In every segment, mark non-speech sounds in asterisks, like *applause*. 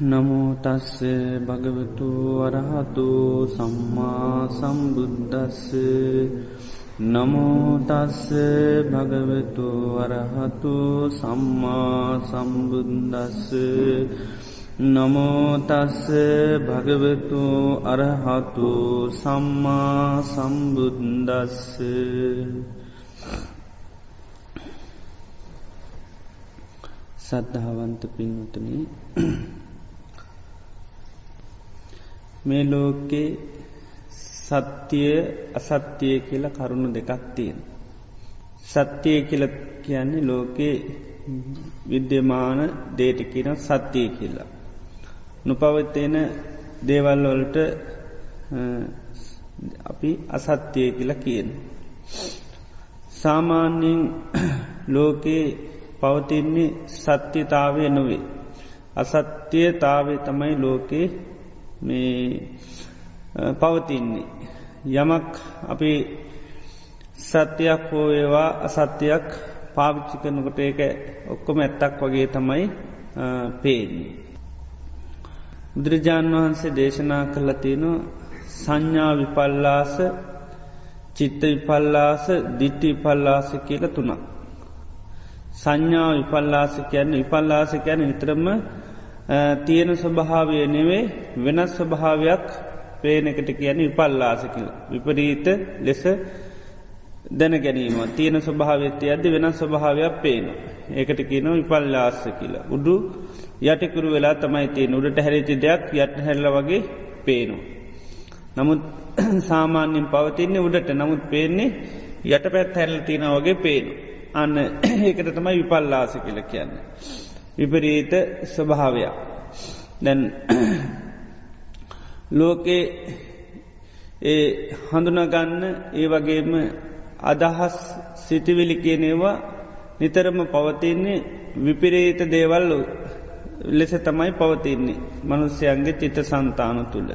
නමෝතස්ස භගවතු වරහතු සම්මා සම්බුද්දස්ස නමෝතස්ස භගවතු වරහතු සම්මා සම්බුද්දස්ස නමෝතස්ස භගවතු අරහතු සම්මා සම්බුද්දස්ස සද්ධාවන්ත පින්වතනී මේ ලෝකේ සත්‍යය අසත්‍යය කියලා කරුණු දෙකක් තියෙන. සත්‍යය කියල කියන්නේ ලෝකේ විද්‍යමාන දේට කියන සත්‍යය කියලා. නොපවත්තියෙන දේවල්වලට අපි අසත්‍යය කියලා කියන. සාමාන්‍යයෙන් *clears throat* ලෝකයේ පවතින්නේ සත්‍යතාවය නොවේ. අසත්‍යයතාවේ තමයි ලෝකේ මේ පවතින්නේ. යමක් අපි සත්‍යයක් හෝ ඒවා අසත්‍යයක් පාවිච්චි කරනකොට ඒක ඔක්කොම ඇත්තක් වගේ තමයි පේන්නේ. බුදුරජාණන් වහන්සේ දේශනා කළ තියෙන සංඥා විපල්ලාස චිත්ත විපල්ලාස දිට්ටි විපල්ලාස කියල තුනක්. සංඥා විපල්ලාස කියන්න විපල්ලාස කියැන විතරම තියෙන ස්වභාවය නෙවේ වෙනස් ස්වභාවයක් පේනකට කියන විපල්ලාස කියල. විපරීත ලෙස දැන ගැනීම තියෙන ස්වභාවත්ය ඇද වෙනස් ස්වභාවයක් පේන. ඒකට කියන විපල්ලාස කියලා. උඩු යටකුරු වෙලා තමයි තියෙන් උඩට හැරිචි දෙයක් යට හැල්ල වගේ පේනු. නමුත් *clears throat* සාමාන්‍යින් පවතින්නේ උඩට නමුත් පේන්නේ යට පැත් හැල්ල තියෙන වගේ පේනු. අන්න *clears throat* ඒකට තමයි විපල්ලාස කියල කියන්න. විපරීත ස්වභාවයක්. දැන් *clears throat* ලෝකේ ඒ හඳුනගන්න ඒ වගේම අදහස් සිටිවිලි කියනේවා නිතරම පවතින්නේ විපිරේත දේවල්ලු ලෙස තමයි පවතින්නේ මනුස්්‍යයන්ගේ චිත සන්තාන තුළ.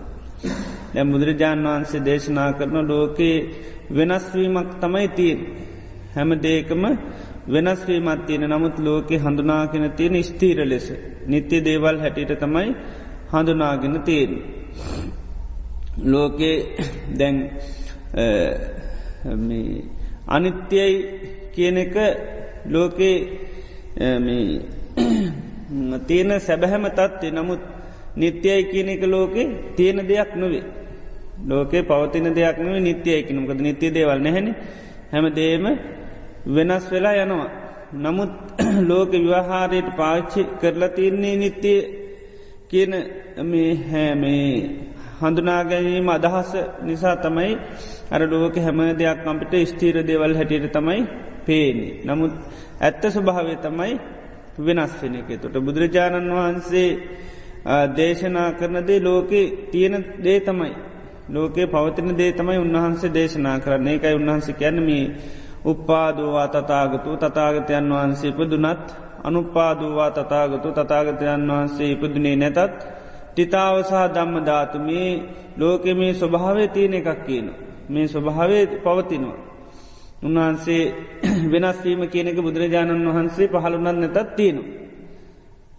දැ බුදුරජාණන් වහන්සේ දේශනා කරන ලෝකයේ වෙනස්වීමක් තමයි තියෙන්. හැම දේකම වෙනස්වීමත් තියෙන නමුත් ලෝකෙ හඳුනාගෙන තියෙන ස්තීර ලෙස. නිත්‍ය දේවල් හැටියට තමයි හඳුනාගෙන තියෙන. ලෝකේ දැන් අනිත්‍යයි කියන එක ලෝකේ *clears throat* තියෙන සැබැහැම තත්වේ නමුත් නිත්‍යයි කියන එක ලෝකේ තියෙන දෙයක් නොවේ. ලෝකේ පවතින දෙයක් නොව නිත්‍යයයි කිනමකද නිත්‍ය දේවල් නැහැනි හැම දේම වෙනස් වෙලා යනවා. නමුත් *clears throat* ලෝක විවාහාරයට පාච්චි කරලා තියන්නේ නිත්‍යය කියන හැමේ හඳුනාගැනීම අදහස නිසා තමයි අර ලෝක හැම දෙයක් අපිට ස්තීර දේවල් හැටියට තමයි පේනි. නමුත් ඇත්ත ස්වභාවය තමයි වෙනස් වෙන එක තොට බුදුරජාණන් වහන්සේ දේශනා කරනදේ ලෝකෙ තියෙන දේ තමයි. ලෝකේ පවතින දේ තමයි උන්වහන්සේ දේශනා කරන්නේ එකයි උන්වහන්සේ කැනමී උප්පාදවා තතාගතු තතාගතයන් වහන්සේ ඉපදුනත් අනුපාදවා තතාගතු තතාගතයන් වහන්සේ ඉපදුනේ නැතත් ටිතාවසාහ ධම්ම ධාතු මේ ලෝකෙ මේ ස්වභාවය තියෙන එකක් කියන. මේ ස්වභාවය පවතිනවා. උන්වහන්සේ *clears throat* වෙනස්වීම කියනක බුදුරජාණන් වහන්සේ පහළුනත් නැතත් තියෙනු.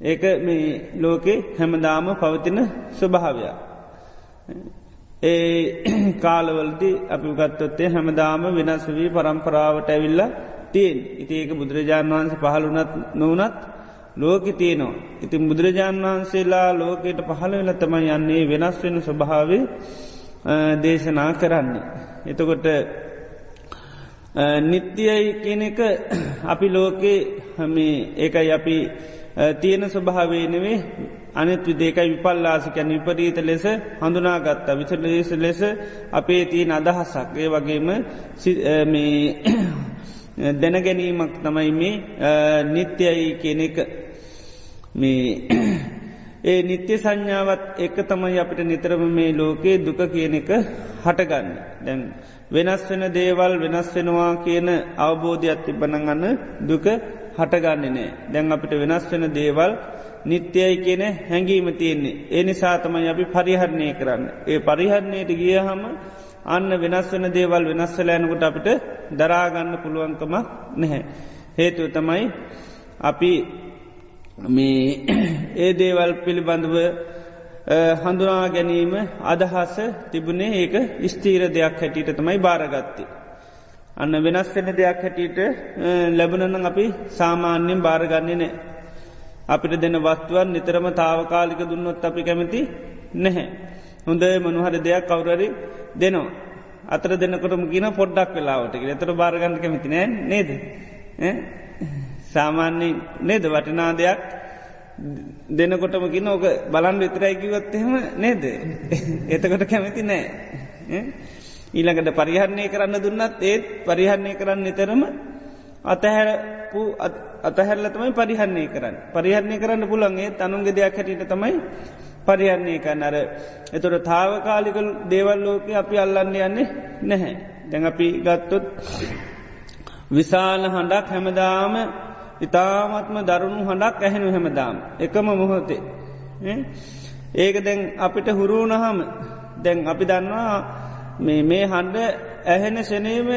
ඒක මේ ලෝකෙ හැමදාම පවතින ස්වභාවයක්. ඒ *clears throat* කාලවලදි අපි ගත්තොත්තේ හැමදාම වෙනස් වී පරම්පරාවට ඇවිල්ල තියෙන් ඉති ඒක බුදුරජාණන් වහන්සේ පහළුනත් නොවනත් ලෝක තියනවා. ඉතින් බුදුරජාණන් වහන්සේලා ලෝකයට පහළ වෙලතම යන්නේ වෙනස් වෙන ස්වභාව දේශනා කරන්නේ. එතකොට නිත්‍යයි කියන එක අපි ලෝකේ ඒකයි අපි තියෙන ස්වභාවේනවේ අනෙත් විදේකයි විපල්ලාසිකැන විපරීත ලෙස හඳුනාගත්තා විච ලෙස ලෙස අපේ තියන අදහසක්. ඒ වගේම *coughs* දැනගැනීමක් තමයි මේ නිත්‍යයි කියන එක. මේ *coughs* ඒ නිත්‍ය සංඥාවත් එක තමයි අපිට නිතරම මේ ලෝකයේ දුක කියන එක හටගන්න. දැන් වෙනස් වෙන දේවල් වෙනස් වෙනවා කියන අවබෝධයක් තිබනගන්න දුක හටගන්නේ නෑ. දැන් අපිට වෙනස් වෙන දේවල් නිත්‍යයි කියන හැඟීම තියෙන්නේ. ඒ නිසා තමයි අපි පරිහරණය කරන්න. ඒ පරිහරණයට ගිය හම අන්න වෙනස් වෙන දේවල් වෙනස්වල යනකොට අපිට දරාගන්න පුළුවන්කමක් නැහැ. හේතුව තමයි අපි මේ *clears throat* ඒ දේවල් පිළිබඳව හඳුනා ගැනීම අදහස තිබුණේ ඒක ස්තීර දෙයක් හැටියට තමයි භාරගත්තේ. අන්න වෙනස් වෙන දෙයක් හැටියට ලැබනන අපි සාමාන්‍යයෙන් භාරගන්නේ නෑ. අපිට දෙන වස්තුවන් නිතරම තාවකාලික දුන්නොත් අපි කැමති නැහැ. හොඳ මනුහර දෙයක් කවුරරි දෙනවා. අතර දෙන්නකොටම කියන පොඩ්ඩක් වෙලාවට එතර භාරගන්න කැමති නෑ නේද. සාමාන්‍ය නේද වටිනා දෙයක් දෙනකොටම කින ඕක බලන් විතරයිකිවත් එහෙම නේද. එතකොට කැමති නෑ. ඊළඟට පරිහරණය කරන්න දුන්නත් ඒත් පරිහරණය කරන්න නිතරම අතහැරපු අතහැරල තමයි පරිහරණය කරන්න. පරිහරණය කරන්න පුළන්ගේ තනුන්ගෙ දෙයක් හැටියට තමයි පරිහරණය කරන්න අර එතොට තාවකාලික දේවල් ලෝක අපි අල්ලන්න යන්නේ නැහැ. දැන් අපි ගත්තොත් විශාල හඬක් හැමදාම ඉතාමත්ම දරුණු හඬක් ඇහෙනු හැමදාම්. එකම මොහොතේ. ඒක දැන් අපිට හුරුණහම දැන් අපි දන්නවා මේ මේ හන්ඩ ඇහෙන ශනීම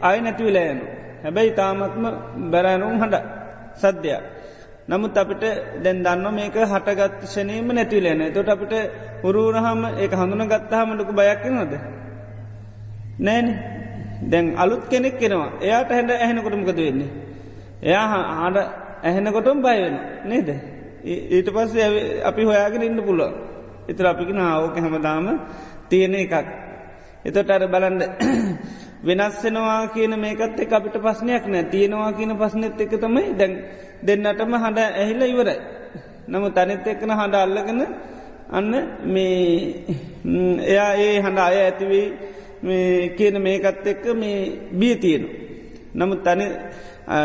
අයි නැතිවලෑනු. හැබැයි තාමත්ම බැරෑනුම් හඬ සද්‍යයක්. නමුත් අපිට දැන් දන්න මේක හටගත් ශනීම නැතිවලෑන තොට අපිට හුරුණහම ඒ හඳුන ගත්තාහම ලොකු බයක්කිනවද. නෑන දැන් අලුත් කෙනෙක් කෙනවා එයාට හැඩ ඇහෙනකොටමකද වෙන්නේ. එයා හාඩ ඇහෙනකොටම් බයවෙන නේද. ඊට පස්සේ අපි හොයාගෙන ඉන්න පුළුව. එතර අපිකි නාවෝක හැමදාම තියෙන එකක්. එතොට අර බලන්ඩ *clears throat* වෙනස්සෙනවා කියන මේකත් එක අපිට පස්්නයක් නෑ තියෙනවා කියන පස්නෙත් එක තමයි දැන් දෙන්නටම හඬ ඇහිල්ල ඉවරයි. නම තනිත් එක්කන හඬ අල්ලගෙන අන්න මේ එයා ඒ හඬ අය ඇතිවී කියන මේකත් එක්ක මේ බිය තියෙනු. නමුත් තනි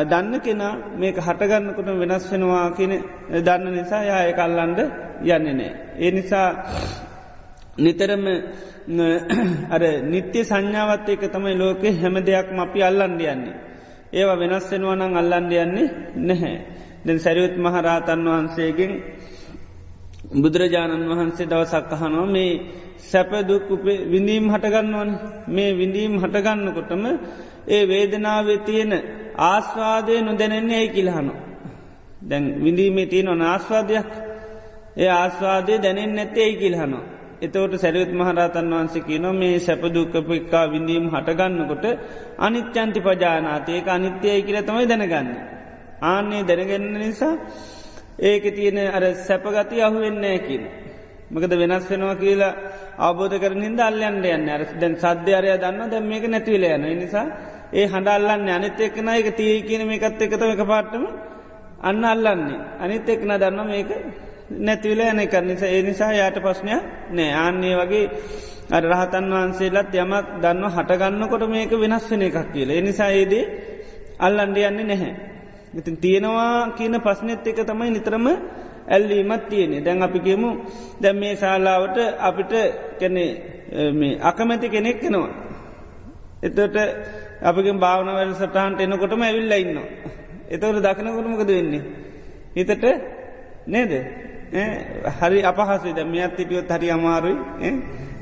දන්න කෙනා මේක හටගන්නකොට වෙනස් වෙනවා කියන දන්න නිසා යාය කල්ලන්ඩ යන්නේ නෑ. ඒ නිසා නිතරම *clears throat* අර නිත්‍ය සංඥාවත් එක තමයි ලෝකෙ හැම දෙයක්ම අපි අල්ලන්ඩ යන්නේ. ඒවා වෙනස් වෙනවානං අල්ලන්ඩ යන්නේ නැහැ. දැන් සැරියුත් මහරාතන් වහන්සේගෙන් බුදුරජාණන් වහන්සේ දවසක් අහනවා මේ සැපදුක් විඳීම් හටගන්නවන මේ විඳීම් හටගන්නකොටම ඒ වේදනාවේ තියෙන ආස්වාදය නොදැනෙන්නේ ඇයි කිලහනු. දැන් විඳීමේ තියෙන ඕන ආස්වාදයක් ඒ ආස්වාදය දැනෙන් නැත්තේ ඇයි කිල්හනු. එතවට සැරියුත් මහරතන් වහන්සේ කියන මේ සැපදුක්කපක්කා විඳීම් හටගන්නකොට අනිත්‍යන්ති පජානාතයක අනිත්‍යයයි කියල තමයි දැනගන්න. ආන්නේ දැනගන්න නිසා ඒක තියෙන අර සැපගති අහුවෙන්නේ කියන. මකද වෙනස් වෙනවා කියලා අවබෝධ කරනින්ද අල්ලන්ට යන්න අර දැන් සද්ධ්‍යාරය දන්න දැම් මේක නැතිවල යන නිසා ඒ හඬල්ලන්න අනිත එක්න එක තිය කියන මේකත් එකතම එක පාට්ටම අන්න අල්ලන්නේ අනිත් එක්න දන්න මේක නැතිවල යන එක නිසා ඒ නිසා යායට ප්‍රශ්නයක් නෑ ආන්නේ වගේ අර රහතන් වහන්සේලත් යමත් දන්න හටගන්නකොට මේක වෙනස් වෙන එකක් කියලා එනිසා ඒදේ අල්ලන්ඩ යන්නේ නැහැ. ඉතින් තියෙනවා කියන ප්‍රශ්නෙත් එක තමයි නිතරම ඇල්ලීමත් තියෙනෙ දැන් අපි කියමු දැම් මේ ශාලාවට අපිට කැනෙ අකමැති කෙනෙක් කෙනවා. එතට අපිගෙන් භාවන වැල් සටහන්ට එනකොටම ඇවිල්ල ඉන්න. එතවට දකිනකොටමකද වෙන්නේ. හිතට නේද. හරි අපහසේ දැ මෙත් හිටියොත් හරි අමාරුයි.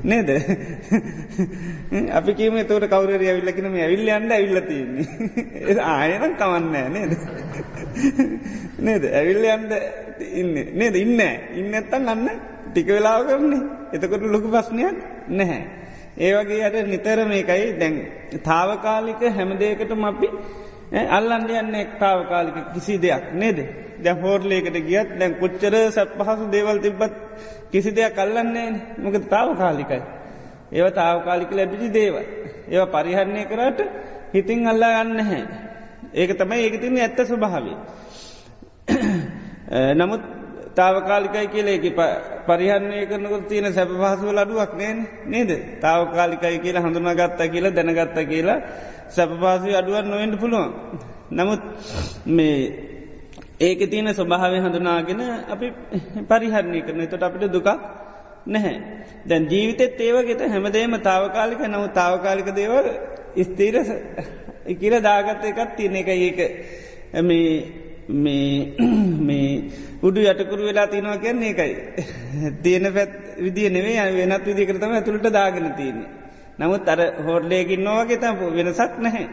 නේද. අපි කියම තවට කවර ඇවිල්ලකිනම ඇවිල්ල අන්න ඇවිල්ලතින්නේ. ආයනම් කවන්නෑ නේද. නේද? ඇවිල්ල අන්ද ඉන්න. නේද? ඉන්න ඉන්න ඇත්තන් අන්න ටික වෙලාව කරන්නේ එතකොට ලොකු ප්‍රශ්නයක් නැහැ. ඒවගේ අයට නිතර මේකයි. දැන් තාවකාලික හැමදේකටම අපි අල්ලන්ඩ යන්න එක්තාවකාලික කිසි දෙයක්. නේද. දැ හෝර්ලේකට ගියත් දැන් කොච්චර සැත් පහසු දේවල් තිබ්බත් කිසි දෙයක් කල්ලන්නේ මොක තාවකාලිකයි. ඒව තාවකාලික ලැබිචි දේව. ඒව පරිහරණය කරට හිතින් අල්ලා ගන්න හැ. ඒක තමයි ඒක තින්න ඇත්ත ස්වභාවේ. *clears throat* නමුත් තාවකාලිකයි කියලේක පරිහරණය කරනක තියෙන සැප පහසුව අඩුවක් නේන නේද තාවකාලිකයි කියලා හඳුනාගත්තා කියලා දැනගත්ත කියලා සැපපාසු අඩුවන් නොවෙන්ට පුළුවන්. නමුත් මේ ඒක තියෙන ස්වභාවය හඳුනාගෙන අපි පරිහරණය කරන තොට අපිට දුකක් නැහැ. දැන් ජීවිතෙත් ඒවගෙත හැමදේම තාවකාලික නව තාවකාලික දේවල් ස්තීර කියල දාගත්ත එකත් තියන එක ඒක මේ උඩු යටකුරු වෙලා තිනවා කියන්නේ එකයි. තියෙන පැත් විදිිය නෙවේ වෙනත් විදි කරතම ඇතුළට දාගෙන තියන්නේ. නමුත් අර හෝඩ්ලයකින් නොවගේ තම වෙනසක් නැහැ.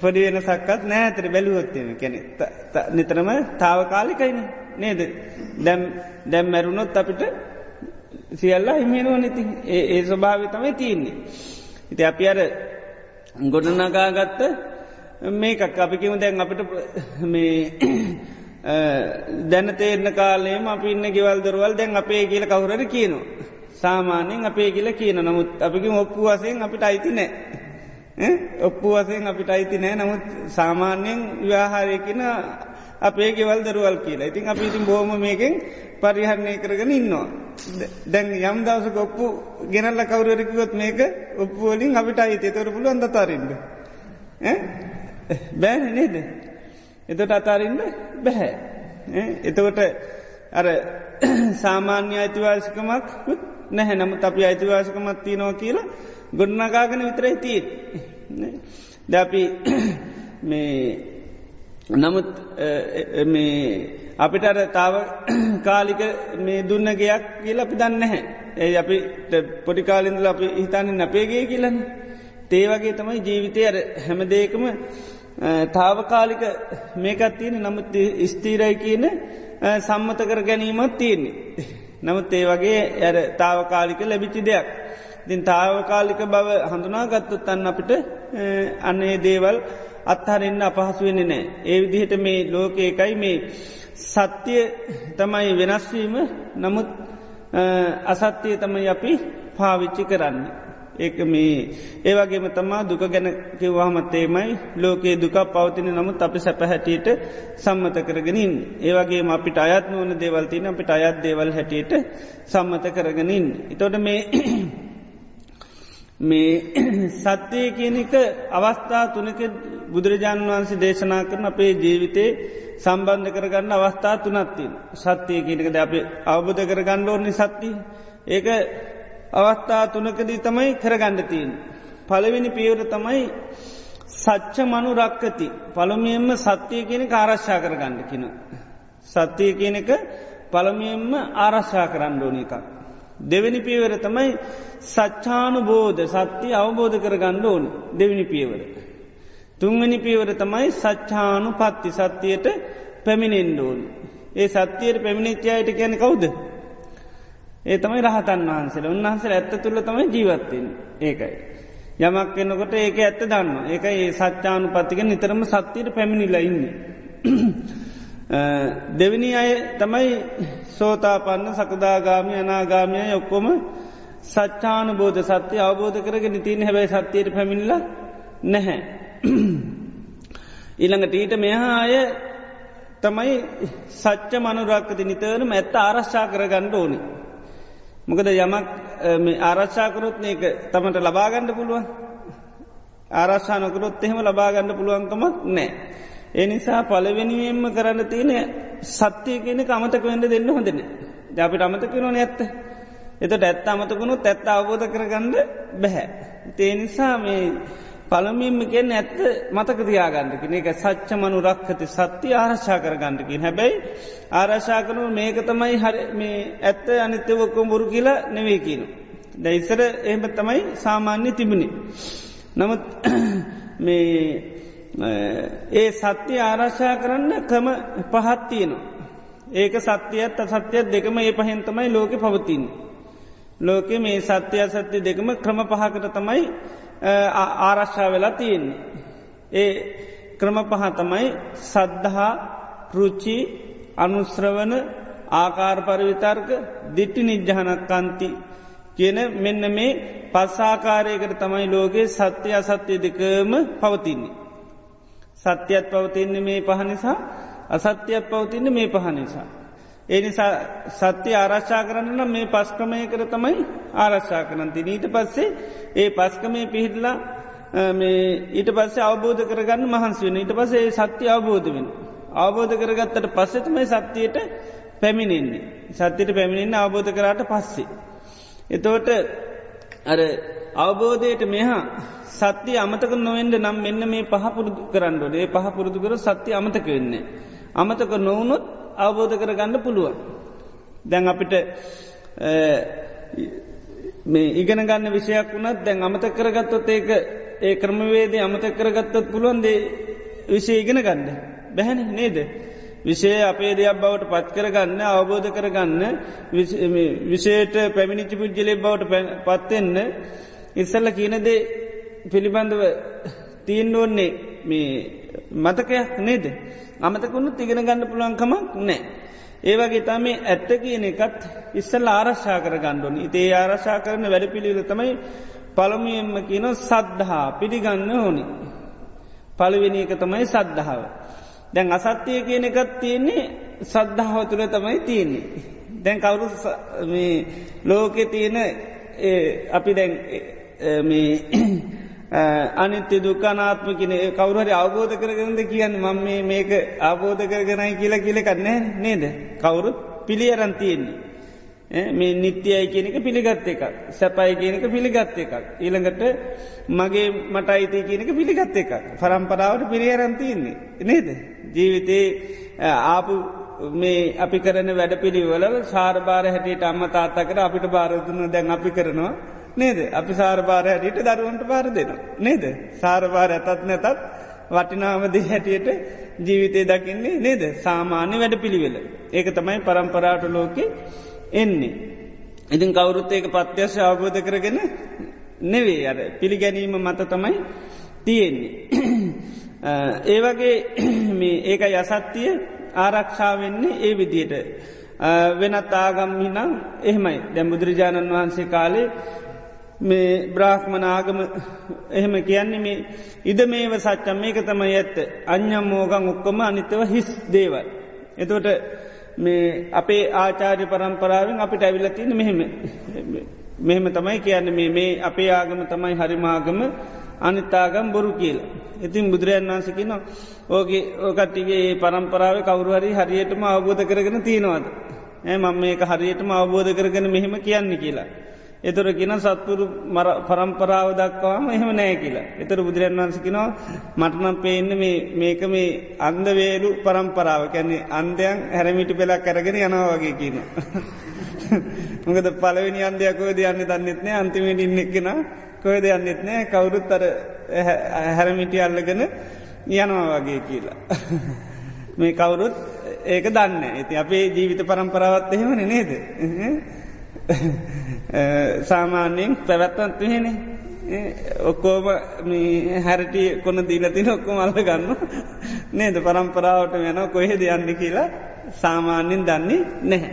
පොඩි වෙන සක්කත් නෑතර බැලුවොත්තම කැනෙ නිතරම තාවකාලිකයින නේද දැම් දැම් මැරුණොත් අපිට සියල්ලා හිමෙනුව නති ඒ ස්වභාව තමයි තියන්නේ. ඉති අපි අර ගොඩනගාගත්ත මේකක් අපිකිම දැන් අපිට *coughs* මේ *coughs* දැන තේරන කාලේම අපි ඉන්න ගෙවල් දරවල් දැන් අපේ කියල කවුරට කියනවා. සාමාන්‍යෙන් අපේ කියල කියන නමුත් අපිකිම ඔප්පු වසයෙන් අපිට අයිති නෑ. ඔප්පු වසයෙන් අපිට අයිති නෑ නමුත් සාමාන්‍යයෙන් ව්‍යාහාරයකින අපේ ගෙවල් දරුවල් කියලා ඉතින් අපි ඉතින් බෝම මේකෙන් පරිහරණය කරගෙන ඉන්නවා. දැන් යම් දවස ඔප්පු ගෙනල්ල කවුරරකිවොත් මේක ඔප්පුවලින් අපිට අයිති තොර පුළුව අන්දතාරන්න. බෑන නේද. එතට අතාරන්න බැහැ. එතකොට අර සාමාන්‍ය අයිතිවාශකමක් නැහැ නමුත් අපි අයිතිවාශකමත් තියනවා කියලා ගොඩනගාගෙන විතරයි තිීත්. ද අපි *coughs* මේ නමුත් අපිට අර තාව කාලික මේ දුන්න ගයක් කියල අපි දන්න හැ. ඒ අපි පොඩිකාලින්දල අපි හිතානින් අපේගේ කියලන්න. තේවගේ තමයි ජීවිතය අර හැමදේකම තාවකාලික මේකත් තියෙන නමුත් ස්තීරයි කියන සම්මත කර ගැනීමත් තියෙන්නේ. නමුත් ඒ වගේ ඇර තාවකාලික ලැබිචි දෙයක්. දින් තාවකාලික බව හඳුනා ගත්තත් අන්න අපිට අන්නේ දේවල් අත්හරෙන්න්න අපහසු වෙන නෑ. ඒ විදිහට මේ ලෝක එකයි මේ සත්‍යය තමයි වෙනස්වීම නමුත් අසත්‍යය තමයි අපි පාවිච්චි කරන්න. ඒක මේ ඒවගේම තමා දුක ගැන කිව්වාමත්තේමයි ලෝකයේ දුක පවතින නමුත් අපි සැපහැටියට සම්මත කරගෙනින්. ඒවගේ අපිට අයත් නොවන දේවල්තින අපිට අයත් දේවල් හැටියට සම්මත කරගෙනින්. එතොට මේ මේ *clears throat* සත්‍යය කියනක අවස්ථා තුනක බුදුරජාණන් වහන්සේ දේශනා කරන අපේ ජීවිතේ සම්බන්ධ කරගන්න අවස්ථා තුනත්තින් සත්‍යය කියනක ද අප අවබධ කරගන්න ඕන්නේ සත්තිී. ඒක අවස්ථා තුනකදී තමයි කරගණ්ඩතිීන්. පළවෙනි පියවර තමයි සච්ච මනු රක්කති පළමියෙන්ම සත්‍යය කියන ආරශ්ා කරගන්න කින. සත්‍යය කියනක පළමියෙන්ම ආරශ්ා කරන්න ඕන එකක්. දෙවැනි පියවර තමයි සච්චානු බෝධ සත්‍යය අවබෝධ කර ගණ්ඩ ඕන දෙවිනි පියවර. තුන්වැනි පියවර තමයි සච්චානු පත්ති සත්‍යයට පැමිණෙන්ඩ ඕන්. ඒ සත්‍යයට පැමිණිච්චායට කියන කවුද. ඒ තමයි රහතන් වහන්සේල උන්වහන්සේ ඇත්ත තුළ තමයි ජීවත්තෙන් ඒකයි. යමක් එන්නකොට ඒක ඇත්ත දන්න ඒක ඒ සච්චානු පත්තික නිතරම සත්‍යයට පැමිණිලා ඉන්නේ. දෙවිනි අය තමයි සෝතාපන්න සකදාගාමි අනාගාමය ඔක්කොම සච්චාන බෝධ සත්‍යය අවබෝධ කරගෙන තිීන හැබැයි සත්‍යයට පැමිණිල නැහැ. ඊළඟට ඊට මෙහා අය තමයි සච්ච මනුරක්කති නිතරම ඇත්ත ආරශ්ා කර ගණ්ඩ ඕනි. මොකද යමක් ආරශ්ාකරොත් ඒක තමට ලබාගණ්ඩ පුළුවන් ආරශ්ානකරොත් එහෙම ලබාගණ්ඩ පුළුවන්කමක් නෑ. එනිසා පලවෙනිවෙන්ම කරන්න තියෙන සත්‍යය කියන අමතක වෙන්න දෙන්න හොඳන. ජාපිට අමතක නොන ඇත්ත. එතට ඇත්ත අමතකුණු ඇත්ත අවබෝධ කරගන්න බැහැ. තේනිසා මේ පළමින්ම කියෙන් ඇත්ත මතක තියාගන්නකින එක සච්ච මනු රක්කති සත්‍ය ආරශා කරගන්නකින් හැබැයි ආරශා කරනු මේක තමයි හරි මේ ඇත්ත අනිත්‍යවක්කොම් බොරු කියලා නෙවේ කියන. දැයිසර එහෙම තමයි සාමාන්‍ය තිබුණි. නමුත් මේ ඒ සත්‍යය ආරශ්ා කරන්න කම පහත්තියනවා. ඒක සත්‍යයත් සත්‍යයක් දෙකම ඒ පහෙන්තමයි ලෝක පවතින්. ලෝකෙ මේ සත්‍යය සත්‍ය දෙකම ක්‍රම පහකට තමයි ආරශ්ා වෙලා තියෙන්නේ. ඒ ක්‍රම පහ තමයි සද්ධහා පෘචි අනුස්්‍රවන ආකාර පරිවිතර්ක දිට්ටි නිජ්ජහනක්කන්ති කියන මෙන්න මේ පස්සාකාරයකට තමයි ලෝකයේ සත්‍යය අසත්‍යය දෙකම පවතින්නේ. සත්‍යයත් පවතින්නේ මේ පහනිසා අසත්‍යයක් පවතින්න මේ පහනිසා. ඒ නිසා සත්‍ය ආරශ්ා කරන්න මේ පස්කමය කර තමයි ආරශ්ා කරනති ඊට පස්සේ ඒ පස්කමය පිහිටලා ඊට පස්සේ අවබෝධ කරගන්න මහන්ස වෙන ඊට පසේ සත්‍ය අවබෝධ වෙන. අවබෝධ කරගත්තට පස්සෙතමයි සත්‍යයට පැමිණෙන්නේ. සත්‍යයට පැමිණෙන්න්න අවබෝධ කරාට පස්සේ. එතෝට අර අවබෝධයට මෙහා සත්‍යය අමතක නොවෙන්ඩ නම් මෙන්න මේ පහපුරුදු කරන්නඩ ඒ පහපුරුදු කර සත්‍යය අමතක වෙන්නේ. අමතක නොවනොත් අවබෝධ කරගන්න පුළුවන්. දැන් අපිට මේ ඉගෙන ගන්න විෂයක් වුණත් දැන් අමත කරගත්තොත් ඒක ඒ ක්‍රමවේදේ අමත කරගත්තත් පුළුවන්දේ විශේ ඉගෙන ගන්න බැහැන නේද. විෂය අපේ දෙයක් බවට පත් කරගන්න අවබෝධ කරගන්න විෂයට පැමිණිචි පුද්ජලෙ බවට පත්වෙන්න ඉස්සල්ල කියනදේ පිළිබඳව තිීන් ඕන්නේ මේ මතකයක් නේද. අමතකුණු තිගෙන ගන්න පුළුවන්කමක් නෑ. ඒවගේ තම ඇත්ත කියන එකත් ඉස්සල් ආරශ්ා කර ගණ්ඩුවනි ඉතේ ආරශා කරන වැඩ පිළිල තමයි පළමියෙන්ම කියන සද්ධහා පිළිගන්න ඕනි. පළවෙනි එක තමයි සද්ධාව. දැන් අසත්‍යය කියන එකත් තියෙන්නේ සද්ධාව තුළ තමයි තියෙන්නේ. දැන් කවුරු ලෝකෙ තියෙන අපි දැන් *clears throat* අනිත්‍ය දුකානාත්ම කියන කවරුහරි අවබෝධ කරගනද කියන්න මම මේක අවබෝධ කරගෙනයි කියලා කියලකන්නේ නේද. කවුරුත් පිළි අරන්තියෙන්නේ. මේ නිත්‍යයයි කියනක පිළිගත්ත එකක් සැපයි කියනක පිළිගත්ත එකක්. ඊළඟට මගේ මට අයිති කියනක පිළිගත්ත එකක්. පරම්පරාවට පිරිියරන්තියන්නේ. නේද. ජීවිතේ ආපු මේ අපි කරන වැඩ පිළිවල සාර්භාර හැටියට අම්ම තාත්තකර අපිට භාරදුන්න දැන් අපි කරනවා. නේද අපි සාර්භාර හැටියට දරුවන්ට පාර දෙනවා. නේද. සාර්භාර ඇතත් නැතත් වටිනාමද හැටියට ජීවිතය දකින්නේ නේද සාමාන්‍ය වැඩ පිළිවෙල. ඒක තමයි පරම්පරාට ලෝකෙ එන්නේ. ඉතින් කවුරුත් ඒක පත්‍යශ අවබෝධ කරගෙන නෙවේ අර පිළිගැනීම මත තමයි තියෙන්නේ. ඒවගේ ඒක යසත්තිය ආරක්ෂාවෙන්නේ ඒ විදියට. වෙනත් ආගම්හිනම් එහෙමයි දැම් බුදුරජාණන් වහන්සේ කාලේ මේ බ්‍රාහ්මනාගම එහෙම කියන්නේ මේ ඉද මේව සච්චම් මේක තමයි ඇත්ත අඥම් මෝගං ඔක්කොම අනිතව හිස් දේවල්. එතොට මේ අපේ ආචාර්ය පරම්පරාවෙන් අපිට ඇවිල තියෙන මෙහෙම මෙහෙම තමයි කියන්න මේ මේ අපේ ආගම තමයි හරිමාගම අනිත්තාගම් බොරු කියල. ඉතින් බුදුරජන් වන්සකි නවා ඕගේ ඕකට්ටිගේ පරම්පරාව කවරුහරි හරියටම අවබෝධ කරගෙන තියෙනවාද. ඇ මම මේක හරියටම අවබෝධ කරගෙන මෙහෙම කියන්න කියලා. එතුර කියෙන සත්පුරු පරම්පරාව දක්වාම එහෙම නෑ කියලා. එතර බුදුරන් වන්සකිනවා මටනම් පේන්න මේක මේ අන්දවේලු පරම්පරාව කැන්නේ අන්දයන් හැරමිටි පෙලා කරගෙන යනවා වගේ කියන. *laughs* මොකද පලවෙනි අන්දයක්කෝද යන්න දන්නෙත්නෑ අන්තිමට ඉන්නෙක්ෙන කොය දෙයන්නෙත් නෑ කවුරුත් අර හැරමිටි අල්ලගෙන යනවා වගේ කියලා. *laughs* මේ කවුරුත් ඒක දන්න ඇති අපේ ජීවිත පරම්පරාවත් එහෙමන නේද. *laughs* Eh, සාමාන්‍යයෙන් පැවැත්තන්තු හෙන ඔක්කෝම හැරටි කොන දීලතින ඔක්කොම අල්ල ගන්න නේද පරම්පරාවට වෙන කොහෙද යන්න කියලා සාමාන්‍යෙන් දන්නේ නැහැ.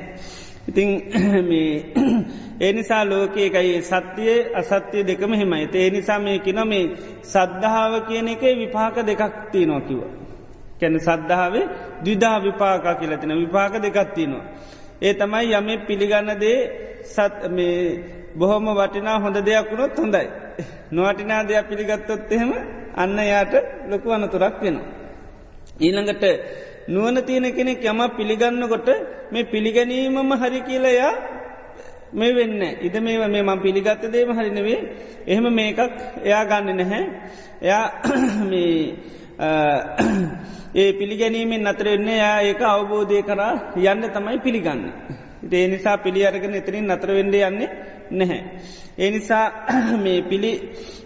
ඉතිං *clears throat* *clears throat* ඒ නිසා ලෝකයකයි සත්‍යය අසත්‍යය දෙකම හෙමයි ඒ නිසා මේ කින මේ සද්ධාව කියන එක විපාක දෙකක් තියනොකිව. කැන සද්ධාවේ දිදා විපාකා කියලතින විපාක දෙකත්තිනවා. ඒ තමයි යම පිළිගන්න දේ සත් මේ බොහොම වටිනා හොඳ දෙයක් වුණොත් හොඳයි. නොවටිනා දෙයක් පිළිගත්තොත් එහෙම අන්න යාට ලොකු අනතුරක් වෙනවා. ඊළඟට නුවන තියෙන කෙනෙක් යම පිළිගන්නකොට මේ පිළිගැනීමම හරි කියලයා මේ වෙන්න ඉද මේ මේ මං පිළිගත්ත දේම හරිනවේ එහෙම මේකක් එයා ගන්න නැහැ එයා *coughs* ඒ පිළිගැනීමෙන් අතරෙන්නේ යා ඒක අවබෝධය කරා යන්න තමයි පිළිගන්න. ඒ නිසා පිළි අරගෙන එතරින් නතරවෙඩ යන්නේ නැහැ. ඒ නිසා *clears throat* මේ පිළි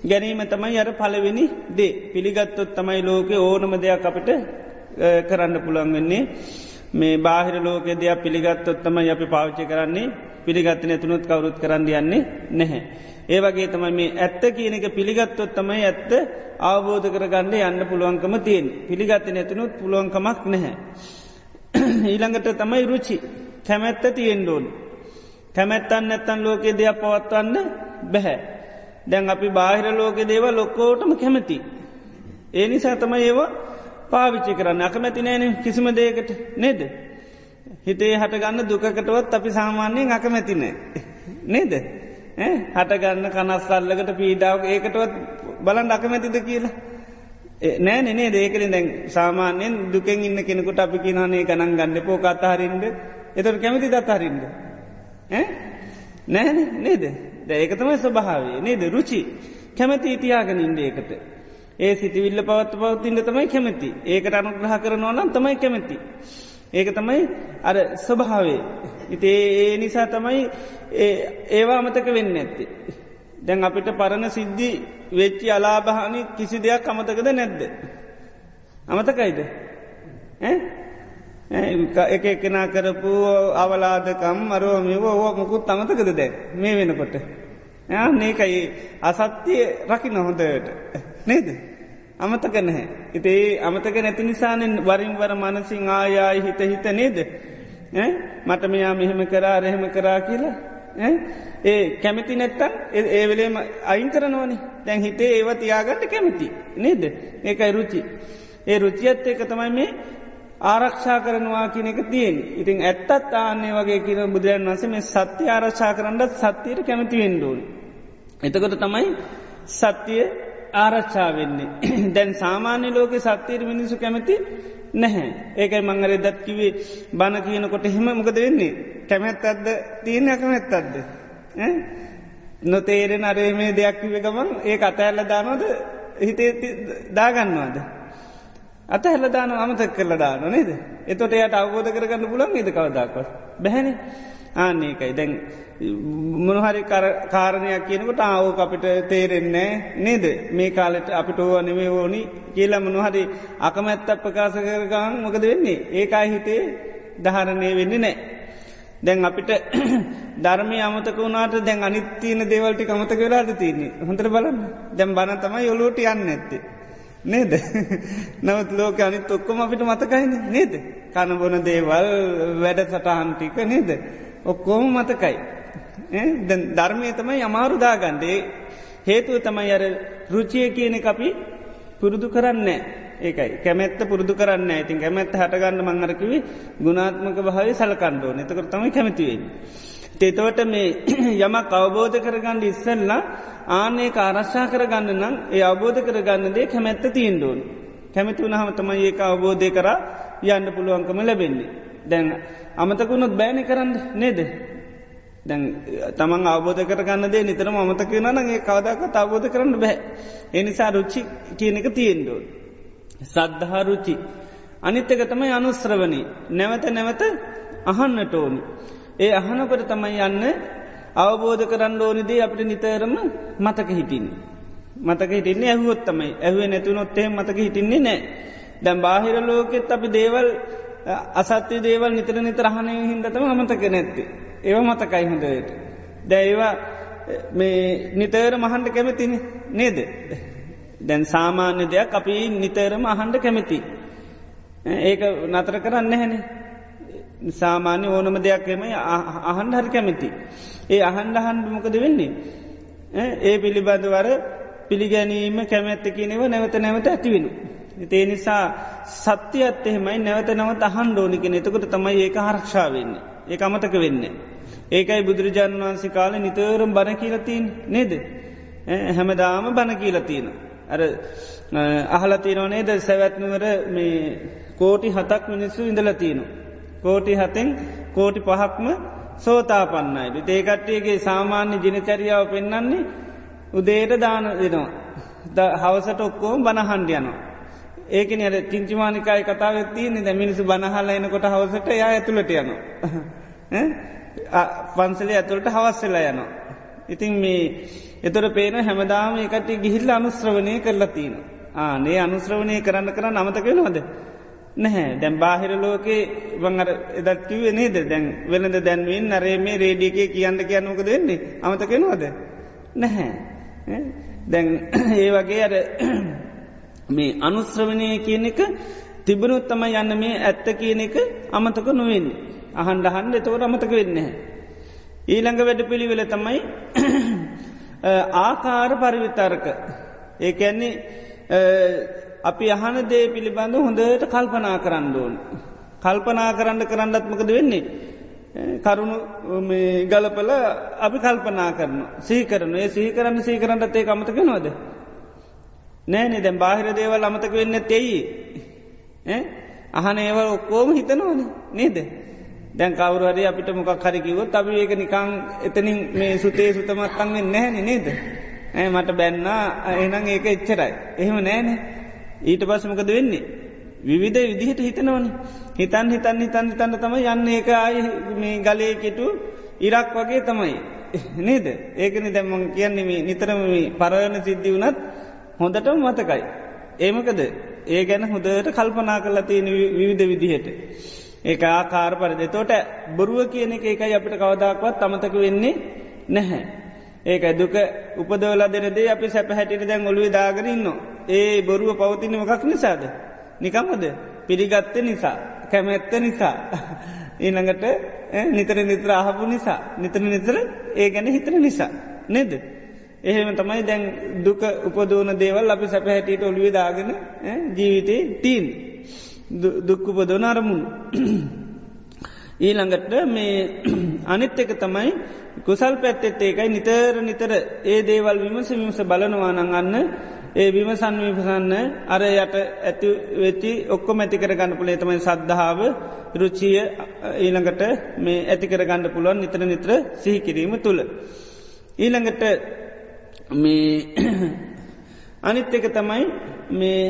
ගැනීම තමයි අර පලවෙනි දේ පිළිගත්තොත් තමයි ලෝක ඕනම දෙයක් අපිට කරන්න පුළන් වෙන්නේ මේ බාහිර ලෝක දෙයක් පිළිගත්තොත් තමයි අපි පාවිච්චි කරන්නේ පිළිගත්තන ඇතුනුත් කවරුත් කරන්න යන්නේ නැහැ. ඒවගේ තමයි මේ ඇත්ත කියන එක පිළිගත්තොත් තමයි ඇත්ත අවබෝධ කරගන්න යන්න පුළුවන්කම තියෙන් පිළිගත්ත නැතිනුත් පුළුවන්කමක් නැහැ. *clears throat* ඊළඟට තමයි රුචි කැමැත්ත තියෙන්ඩෝන්. කැමැත්තන් නැත්තන් ලෝකෙ දෙයක් පවත්වන්න බැහැ. දැන් අපි බාහිර ලෝකෙ දේව ලොක්කෝටම කැමති. ඒ නිසා තමයි ඒවා පාවිච්චි කරන්න අකමැති නෑන කිසිම දේකට නේද. හිතේ හටගන්න දුකකටවත් අපි සාමාන්‍යයෙන් අකමැතිනෑ. නේද. හටගන්න කනස්සල්ලකට පීඩාව ඒකටවත් බලන් අකමැතිද කියලා. නෑ නේ දේකලින් දැන් සාමාන්‍යයෙන් දුකෙන් ඉන්න කෙනෙකුට අපි කියනනේ ගණන් ගන්න පෝ අතහරින්ද එතට කැමති දත්හරින්ද. නෑන නේද ඒකතමයි ස්වභාවේ නේද රුචි කැමති ඉතියාගෙන ඉන්ඩ ඒකට. ඒ සිතිවිල්ල පවත් පවත්තින්න තමයි කැමති ඒකට අනුග්‍රහ කරනවා නම් තමයි කැමති. ඒක තමයි අර ස්වභාවේ. ඉති ඒ නිසා තමයි ඒවා අමතක වෙන්න ඇත්ති. දැන් අපිට පරණ සිද්ධි වෙච්චි අලාභහනි කිසි දෙයක් අමතකද නැද්ද. අමතකයිද එක එකනා කරපු අවලාදකම් අරෝමිව ඕ මුකුත් අමතකද දැ මේ වෙනකොට. ඒකයි අසත්‍යය රකි නොහොඳට නේද? අමතක නැහැ. ඉතේ අමතක නැති නිසානෙන් වරින්වර මනසිං ආයායි හිත හිත නේද? මට මෙයා මෙහෙම කරා රහෙම කරා කියලා. ඒ කැමති නැත්තන් ඒවෙලේම අයින් කරනවනි. දැන් හිතේ ඒව තියාගන්න කැමති. නේද? ඒකයි රුචි. ඒ රුචියත් ඒක තමයි මේ ආරක්ෂා කරනවා කියන එක තියෙන් ඉතින් ඇත්තත් ආන්නේ වගේ කියන බුදුරන් වන්සේ මේ සත්‍ය ආරක්ෂා කරන්නත් සත්‍යයට කැමති වෙන්ඩෝන්. එතකොට තමයි සත්‍යය ආරච්චා වෙන්නේ. *clears throat* දැන් සාමාන්‍ය ලෝක සත්‍යයට මිනිසු කැමති නැහැ. ඒකයි මංගර දත් කිවේ බණ කියනකොට හෙම මොකද වෙන්නේ. කැමැත් අත්ද තියන කැමැත් අත්ද. නොතේරෙන අරේ මේ දෙයක් කිව ගමන් ඒ අතඇල්ල දානොද හිතේ දාගන්නවාද. අත හැලදාන අමතක් කරල දාන නේද. එතොට එයට අවබෝධ කරගන්න පුලන් ඒද කවදක්වත්. බැහැනි ආන්නේකයි දැන් මොනහරි කාරණයක් කියනකට ආවෝක අපිට තේරෙන්නේ නේද මේ කාලෙට අපිට ඕව නෙවේ ඕනි කියලා මොනහරි අකමැත්ත ප්‍රකාශ කරගන් මොකද වෙන්නේ ඒකයි හිතේ දහරණය වෙන්නේ නෑ. දැන් අපිට *clears throat* ධර්මය අමතක වුණට දැන් අනිත්තියන දේවල්ටි අමතක වෙලාද තියන්නේ හොඳර බලන්න දැම් බන තමයි ඔලෝට යන්න ඇත්තේ. නේද? නවත් ලෝක අනිත් ඔක්කොම අපිට මතකයින නේද? කණබොන දේවල් වැඩ සටහන්ටික නේද? ඔක්කෝම මතකයි. ධර්මය තමයි අමාරුදාගන්ඩේ හේතුව තමයි අර රුචිය කියන අපි පුරුදු කරන්න ඒකයි. කැමැත්ත පුරුදු කරන්න ඉතින් කැමැත්ත හටගන්න මංහරකිවි ගුණාත්මක භාව සලකණ්ඩෝ නතකර තමයි කැමතිවෙන්. තෙතවට මේ *clears throat* යමක් අවබෝධ කරගන්න ඉස්සල්ලා ආනේ ආරශ්ා කරගන්න නම් ඒ අවබෝධ කරගන්න දේ කැමැත්ත තිීන්ඩෝන්. කැමති වුණහම තමයි ඒක අවබෝධය කර යන්න පුළුවන්කම ලැබෙන්නේ. දැන් අමතකුණොත් බෑනි කරන්න නේද. දැන් තමන් අවබෝධ කරගන්න දේ නිතරම අමතක නන ඒ කවදක් අවබෝධ කරන්න බැහැ. එනිසා රුච්චි කියන එක තියෙන්ඩෝන්. සද්ධහා රුචි. අනිත්තක තමයි අනුස්්‍රවනි නැවත නැවත අහන්නට ඕනි. ඒ අහනකොට තමයි යන්න අවබෝධ කරන්න ඕනිදේ අපට නිතරම මතක හිටින්. මතක හිටින්නේ ඇහුවොත් තමයි ඇහුවේ නැතුනොත්තේ මතක හිටින්නේ නෑ. දැම් බාහිර ලෝකෙත් අපි දේවල් අසත්‍ය දේවල් නිතර නිතරහනය හින්දතම අමතක නැත්ති. ඒව මතකයි හොඳයට. දැයිවා මේ නිතර මහන්ඩ කැමතින නේද. දැන් සාමාන්‍ය දෙයක් අපි නිතරම අහන්ඩ කැමති. ඒක නතර කරන්න හැනේ. සාමාන්‍ය ඕනම දෙයක්ම අහන්ඩ හරි කැමති. ඒ අහන්ඩ හන්ඩ මොකද වෙන්නේ. ඒ පිළිබඳවර පිළිගැනීම කැමැත්ත කියනෙව නැවත නැවත ඇතිවෙන. ඒ නිසා සත්‍යයත් එහෙමයි නැවත නවත් අහන් ෝනිකෙන එතකොට තමයි ඒක හරක්ෂාවවෙන්නේ. ඒ අමතක වෙන්නේ. ඒකයි බුදුරජාණන් වහන්සේ කාල නිතරම් බණ කියලතින් නේද. හැමදාම බණ කියලතින. අර අහලතිනවනේද සැවැත්නුවර මේ කෝටි හතක් මිනිස්සු ඉඳලතිනවා. කෝටි හතෙන් කෝටි පහක්ම සෝතාපන්නයි. ඒකට්ටියගේ සාමාන්‍ය ජනචරියාව පෙන්න්නන්නේ උදේට දාන දෙනවා. හවසට ඔක්කෝම බණහන්ඩියනවා. ඒකන අර චිංචිමානිකායි කතාව තියන්නේ ද මිනිසු බනහල්ල එනකොට හවසට යා ඇතුළට යනවා. පන්සලේ ඇතුළට හවස්සලා යනවා. ඉතින් මේ එතොර පේන හැමදාම එකට ගිහිල්ල අනුස්්‍රවනය කරලා තියන. ආනේ අනුස්්‍රවනය කරන්න කරන්න අමතකෙනවද. නැහැ. දැම් බාහිර ලෝකේ වංගර එදත් කිවේ නේද? දැන් වෙනද දැන්වෙන් නරේ මේ රේඩියකේ කියන්න කියන්නක දෙන්නේ අමතකෙනවද නැහැ. දැන් *clears throat* ඒ වගේ අර *clears throat* මේ අනුස්්‍රවනය කියන එක තිබනුත් තම යන්න මේ ඇත්ත කියන එක අමතක නොවෙන් අහන්ඩ හන්ඩ එතකොට අමතක වෙන්න ඊළඟ වැඩ පිළිවෙල තමයි *clears throat* ආකාර පරිවිතර්ක. ඒකැන්නේ අපි අහන දේ පිළිබඳ හොඳට කල්පනා කරන්න ඕන්. කල්පනා කරන්න කරන්නත්මකද වෙන්නේ. කරුණු ගලපල අපි කල්පනා කරන සීකරන ඒ සීකරන්න සීකරන්නත් ඒ අමතක නොද. නෑනේ දැම් බාහිර දේවල් අමතක වෙන්න තෙයි. අහන ඒව ඔක්කෝම හිතනවන නේද. දැන් කවරුහරි අපිට මොකක් හරිකිවොත් අපි ඒක නිකං එතනින් මේ සුතේ සුතමත්තන්ෙන් නැහැනි නේද. ඇ මට බැන්න එනම් ඒක එච්චරයි. එහෙම නෑනේ. ඊට පස්සමකද වෙන්නේ. විවිධ විදිහට හිතනවන. හිතන් හිතන් හිතන් හිතන්න තම යන්න එක ආය මේ ගලයකෙටු ඉරක් වගේ තමයි. නේද ඒකන දැම්මන් කියන්නේ නිතරම පරවන සිද්ධි වනත් හොඳටම මතකයි. ඒමකද ඒ ගැන හොදට කල්පනා කරලා තියෙන විවිධ විදිහට. ඒ ආකාර පරිද තෝට බොරුව කියන එක එකයි අපිට කවදක්වත් අමතක වෙන්නේ නැහැ. ඒකයි දුක උපදවල දෙනදේ අපි සැප හැටිට දැන් ඔොළුවේ දාගරන්න. ඒ බොරුව පවතින මොකක් නිසාද. නිකම්මද පිළිගත්ත නිසා කැමැත්ත නිසා. *laughs* ඊළඟට නිතර නිතර අහපු නිසා නිතර නිතර ඒ ගැන හිතන නිසා. නෙද. එහෙම තමයි දැන් දුක උපදෝන දේවල් අපි සැප හැටියට ඔළුවේ දාගෙන ජීවිතේ තීන් දුක්කුපදෝන අරමුණු. *clears throat* ඊළඟට මේ *clears throat* අනිත් එක තමයි කුසල් පැත්තෙත් ඒකයි නිතර නිතර ඒ දේවල් විමස විමස බලනවානං අන්න ඒ විමසන් විපසන්න අර යට ඇති වෙච්චි ඔක්කොම ඇතිකර ගන්න පුළේ තමයි සද්ධාව රුචිය ඊළඟට මේ ඇතිකර ගණඩ පුළුවන් නිතර නිත්‍ර සිහිකිරීම තුළ. ඊළඟට මේ *clears throat* අනිත් එක තමයි මේ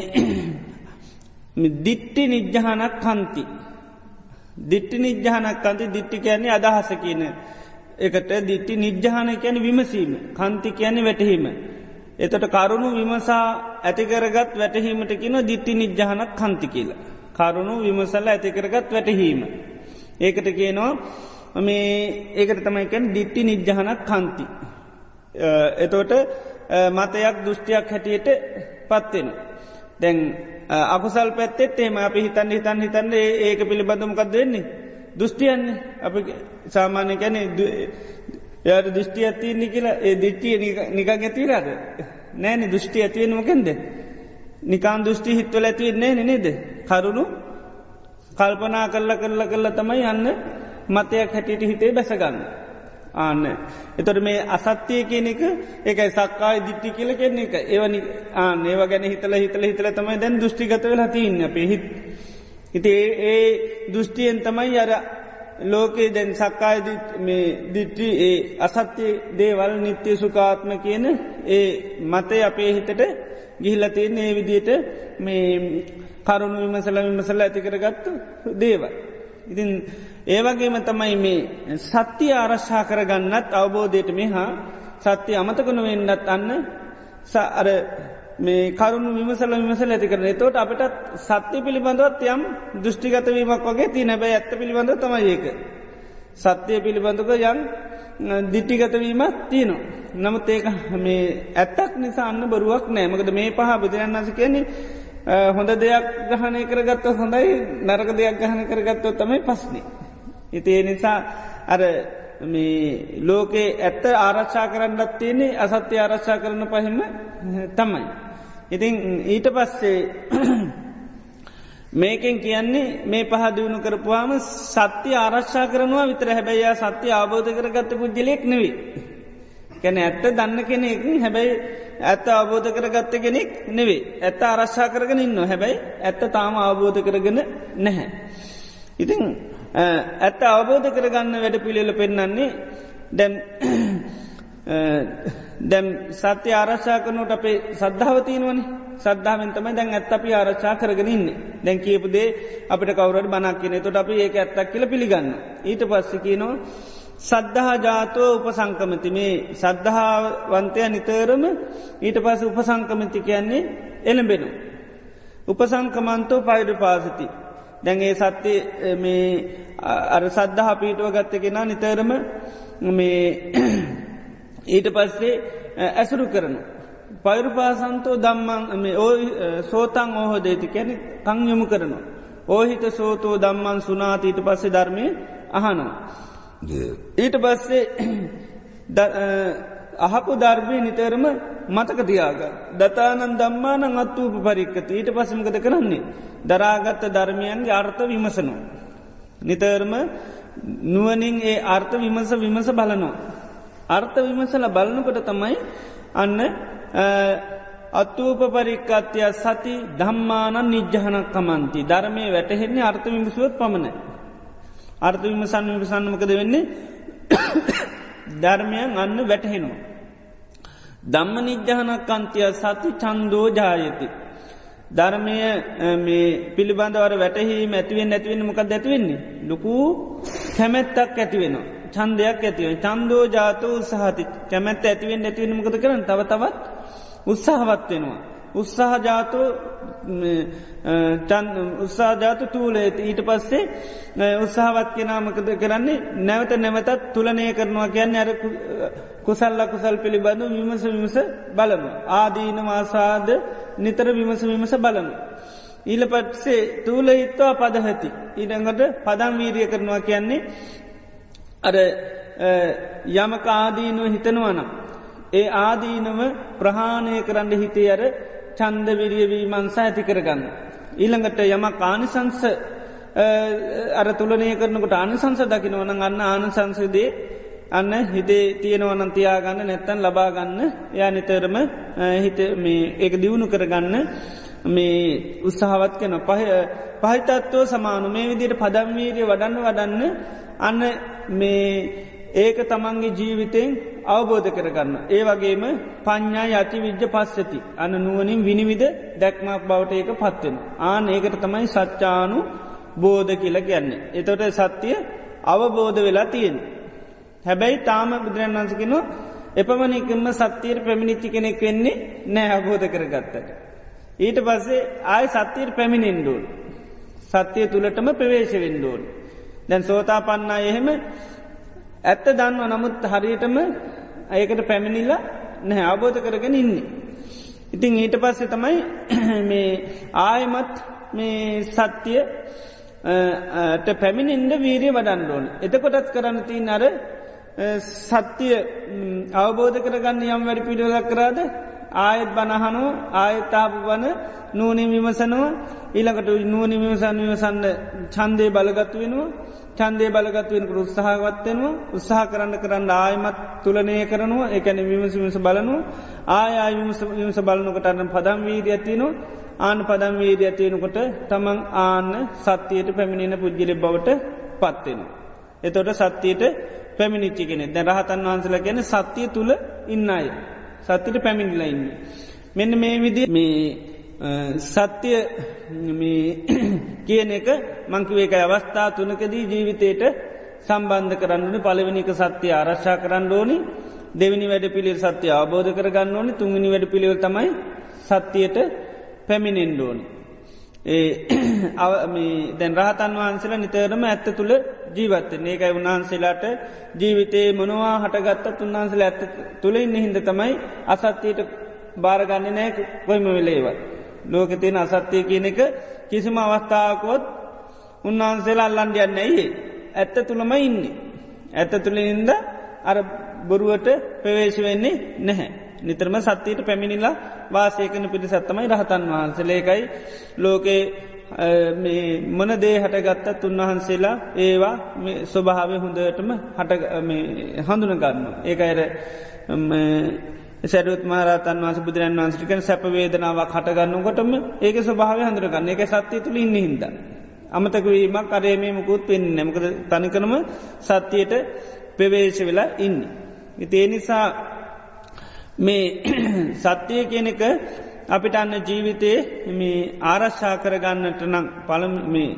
*clears throat* දිට්ටි නිජ්ජහනක් කන්ති. දිට්ටි නිජ්ජහනක් කන්ති දිට්ටි කියන්නේ අදහස කියන එකට දිට්ටි නිජ්ජහන කියන විමසීම කන්ති කියන්නේ වැටහීම. එතට කරුණු විමසා ඇතිකරගත් වැටහීමට කියන දිට්ටි නිජ්ජහනක් කන්ති කියලා. කරුණු විමසල්ල ඇතිකරගත් වැටහීම. ඒකට කියනවා මේ ඒකට තමයිකැන් දිට්ටි නිජ්ජහනක් කන්ති. එතෝට මතයක් දෘෂ්ටියක් හැටියට පත්වෙන. දැන් අකුසල් පැත්තෙත් එම අපි හිතන්න හිතන් හිතන්න ඒක පිළිබඳමකක්ද වෙන්නේ. දෘෂ්ටියන්නේ අපි සාමාන්‍ය කැනෙ යට දෘෂ්ටි ඇතින්නේ කියලා ඒ දිට්ටිය නිකං ඇතිරාද. නෑන දෘෂ්ටි ඇතිවෙන මොකෙන්ද. නිකාන් දෘෂ්ටි හිත්වල ඇතිවෙන්නේ නේද. කරුණු කල්පනා කල්ල කරල කරල තමයි යන්න මතයක් හැටියට හිතේ බැසගන්න. ආන්න. එතොට මේ අසත්‍යය කියන එක ඒකයි සක්කායි දිට්ටි කියල කෙන්නේ එක ඒවනි ආන ඒව ගැන හිතල හිතල හිතල තමයි දැන් දෘෂ්ටිගත වෙලා තියන්න අපේ හිත්. හිති ඒ දෘෂ්ටියෙන් තමයි අර ලෝකයේ දැන් සක්කාය දිට්ටි ඒ අසත්‍යය දේවල් නිත්‍ය සුකාත්ම කියන ඒ මතය අපේ හිතට ගිහිල්ලතියෙන් ඒ විදියට මේ කරුණු විමසල විමසල ඇතිකරගත්තු දේවල්. ඉතින් ඒවගේම තමයි මේ සත්‍යය ආරශ්ා කරගන්නත් අවබෝධයට මෙහා සත්‍යය අමතකන වෙන්නත් අන්න අර මේ කරුණු විමසල විමසල ඇති කරන තෝට අපට සත්‍ය පිළිබඳවත් යම් දෘෂ්ටිගතවීමක් වගේ ති නැබැ ඇත්ත පිළිබඳ තමයිඒක. සත්‍යය පිළිබඳක යන් දිට්ටිගතවීමත් තියනවා. නමුත් ඒක මේ ඇත්තක් නිසා අන්න බරුවක් නෑමකද මේ පහ බුදුරන් අස කියන්නේ හොඳ දෙයක් ගහනය කරගත්ත හොඳයි නරක දෙයක් ගහන කරගත්තව තමයි පස්නේ. ඉති ඒ නිසා අර මේ ලෝකේ ඇත්ත ආරක්ෂා කරන්නත් තියන්නේ අසත්‍ය ආරක්ෂා කරන පහිම තමයි. ඉතින් ඊට පස්සේ *clears throat* මේකෙන් කියන්නේ මේ පහදියුණු කරපුවාම සත්‍ය ආරක්ෂා කරනවා විතර හැබැයි සත්‍ය අවබෝධ කරගත්ත පුද්ජලෙක් නෙවී. කැන ඇත්ත දන්න කෙනෙක් හැබැයි ඇත්ත අවබෝධ කරගත්ත කෙනෙක් නෙවේ ඇත්ත ආරශ්ා කරගෙන ඉන්න හැබැයි ඇත්ත තාම අවබෝධ කරගෙන නැහැ. ඉතිං ඇත්ත අවබෝධ කරගන්න වැඩ පිළිල පෙන්න්නන්නේ දැම් දැම් සත්‍ය ආරශ්ා කරනුට අපේ සද්ධාවතියනවනි සද්ධාවෙන් තමයි දැන් ඇත් අපි ආරච්චා කරගෙන ඉන්න. දැන් කියපුදේ අපිට කවුරට බනක් කියන. තොට අපි ඒක ඇත්තක් කියල පිළිගන්න ඊට පස්සිකනවා සද්ධහා ජාතෝ උපසංකමති. මේ සද්ධාවන්තය නිතරම ඊට පස උපසංකමති කියන්නේ එළඹෙනු. උපසංකමන්තෝ පයිඩ පාසති. දැන්ඒ සත්‍ය මේ අර සද්ධහ පීටුව ගත්තකෙන නිතරම මේ *clears throat* ඊට පස්සේ ඇසුරු කරන. පෛරුපාසන්තෝ දම්මන් ඕ සෝතන් ඕහ දේති කැන කං යොමු කරනවා. ඕහිත සෝතෝ දම්මන් සුනාතීට පස්සේ ධර්මය අහනවා. ඊට පස්සේ අහපු ධර්මය නිතරම මතක තියාග. දතානන් දම්මාන අත්වූප පරික්කත ඊට පසමකද කරන්නේ. දරාගත්ත ධර්මයන්ගේ අර්ථ විමසනවා. නිතරම නුවනින් ඒ අර්ථ විමස විමස බලනවා. අර්ථ විමසල බලනකොට තමයි අන්න අත්වූප පරික්කත්ය සති ධම්මාන නිජ්්‍යහනක් කමන්ති ධර්මය වැටහෙන්නේ අර්ථ විමසුවත් පමණ. අර්ථ විමසන්න විමසන්නමකද වෙන්නේ ධර්මයන් අන්න වැටහෙනවා. දම්ම නිජ්්‍යහනක් අන්තිය සති චන්දෝ ජායති. ධර්මය මේ පිළිබඳවර වැටහි ඇතිවෙන් ඇතිවෙන්න මොකක් ඇතිවෙන්නේ. ලොකු කැමැත්තක් ඇතිවෙනවා. චන්දයක් ඇතිව චන්දෝ ජාතෝ උත්සාහති කැමැත්ත ඇතිවෙන් ඇතිවෙනමකද කරන තව තවත් උත්සාහවත් වෙනවා. උත්සාහ ජාතෝ උත්සාජාත තූලේත ඊට පස්සේ උත්සාහවත් කෙනාමකද කරන්නේ නැවත නැවතත් තුළනය කරනවා කියන්න අර කුසල්ල කුසල් පිළිබඳු විමස විමස බලනු. ආදීන වාසාද නිතර විමස විමස බලනු. ඊල පත්සේ තූල හිත්වා පදහති. ඊඩඟට පදම් වීරිය කරනවා කියන්නේ අර යමක ආදීනුව හිතනවනම්. ඒ ආදීනව ප්‍රහාණය කරන්න හිතේ අර චන්ද විරියවීමන්සා ඇති කරගන්න. ඊළඟට යම කානිසංස අර තුළනය කරනකට අනිසංස දකිනවන අන්න ආනසංසදේ අන්න හිතේ තියෙනවනන් තියාගන්න නැත්තන් ලබාගන්න යා නිතරම හිත ඒක දියුණු කරගන්න මේ උත්සාහවත් කන පහ පහිතත්වෝ සමානු. මේ විදියට පදම්වීරිය වඩන්න වඩන්න අන්න මේ ඒක තමන්ගේ ජීවිතයෙන් අවබෝධ කරගන්න. ඒ වගේම පඤ්ඥා යති විද්‍ය පස්සති. අන නුවනින් විනිවිධ දැක්මක් බවට ඒක පත්වෙන. ආන ඒකට තමයි සච්චානු බෝධ කියල කියන්නේ. එතොට සත්‍යය අවබෝධ වෙලා තියෙන්. හැබැයි තාම බුදුරන් වන්සකෙන එපමණිකම සත්‍යයට පැමිණිච්චි කෙනෙක් වෙන්නේ නෑ අවබෝධ කරගත්තට. ඊට පස්සේ ආය සත්‍යයට පැමිණින්ඩුවන්. සත්‍යය තුළටම ප්‍රවේශ වෙන්ඩුවන්. දැන් සෝතා පන්නා එහෙම ඇත්ත දන්ව නමුත් හරියටම ඒකට පැමිණිල්ල නැහැ අවබෝධ කරගෙන ඉන්නේ. ඉතිං ඊට පස්සේ තමයි *clears throat* මේ ආයමත් මේ සත්‍යය පැමිණින්ද වීරිය වඩන්ඩෝන්. එතකොටත් කරන්න තිී අර සත්‍යය අවබෝධ කරගන්න යම් වැඩි පිළිවෙලක් කරාද ආයත් බණහනෝ ආයත්තාපු වන නූනින් විමසනවා ඊළඟට නුවනි විමසන් විමසන්න චන්දය බලගත්තු වෙනවා චන්දේ බලගත් වෙනකට උත්සාහවත්වෙනවා උත්සාහ කරන්න කරන්න ආයමත් තුළනය කරනවා එකැන විමස විමස බලනු ආය විමස බලනකටන්න පදම් වීද ඇතිනවා ආන පදම් වීද ඇතියෙනකොට තමන් ආන්න සත්‍යයට පැමිණෙන පුද්ගිලි බවට පත්වෙනවා. එතොට සත්‍යයට පැමිණිච්චිගෙන දැ රහතන් වහන්සල ගැන සත්‍යය තුළ ඉන්න අය. සත්‍යයට පැමිණිල ඉන්න. මෙන්න මේ විදි මේ සත්‍යය *clears throat* කියන එක මංකිවේක අවස්ථා තුනකදී ජීවිතයට සම්බන්ධ කරන්නන පළවෙනික සත්‍යය ආරශ්ා කරන්න ඕනි. දෙවිනි වැඩ පිළිල් සත්‍යය අවබෝධ කරගන්න ඕනි. තුන්ගනි වැඩ පිළිවල් තමයි සත්‍යයට පැමිණෙන්ඩ ඕනි. ඒ *clears throat* දැන් රහතන් වහන්සේලා නිතරම ඇත්ත තුළ ජීවත්ත ඒකයි උන්වහන්සේලාට ජීවිතේ මොනවා හටගත්තත් උන්වහන්සල ඇත්ත තුළ ඉන්න හිද තමයි අසත්‍යයට භාරගන්න නෑ කොයිම වෙලේවත්. ලෝක තියෙන අසත්‍යය කියන එක කිසිම අවස්ථාවකොත් උන්වහන්සේලා අල්ලන්ඩ යන්න ඇයි ඇත්ත තුළම ඉන්නේ. ඇත්ත තුළ ඉන්ද අර බොරුවට ප්‍රවේශ වෙන්නේ නැහැ. නිතරම සත්‍යයට පැමිණිලා වාසයකන පිළිසත්තමයි රහතන් වහන්සලේකයි ලෝකේ මොන දේ හටගත්තත් උන්වහන්සේලා ඒවා ස්වභාවය හොඳටම හට හඳුනගන්න. ඒක අර සැරුත් මාරතන් වන්ස බුදුරන් වන්සිටිකන සැපවේදනාවක් හටගන්නකොටම ඒක ස්වභාව හඳරගන්න එක සත්‍යය තුළ ඉන්න හිද. අමතක වීමක් අරේමයමකුත් පෙන් නැමකද තනිකනම සත්‍යයට පෙවේශ වෙලා ඉන්න. ඉතිේ නිසා මේ *clears throat* සත්‍යය කියන එක අපිට අන්න ජීවිතයේ මේ ආරශ්ා කරගන්නට නම් පළම මේ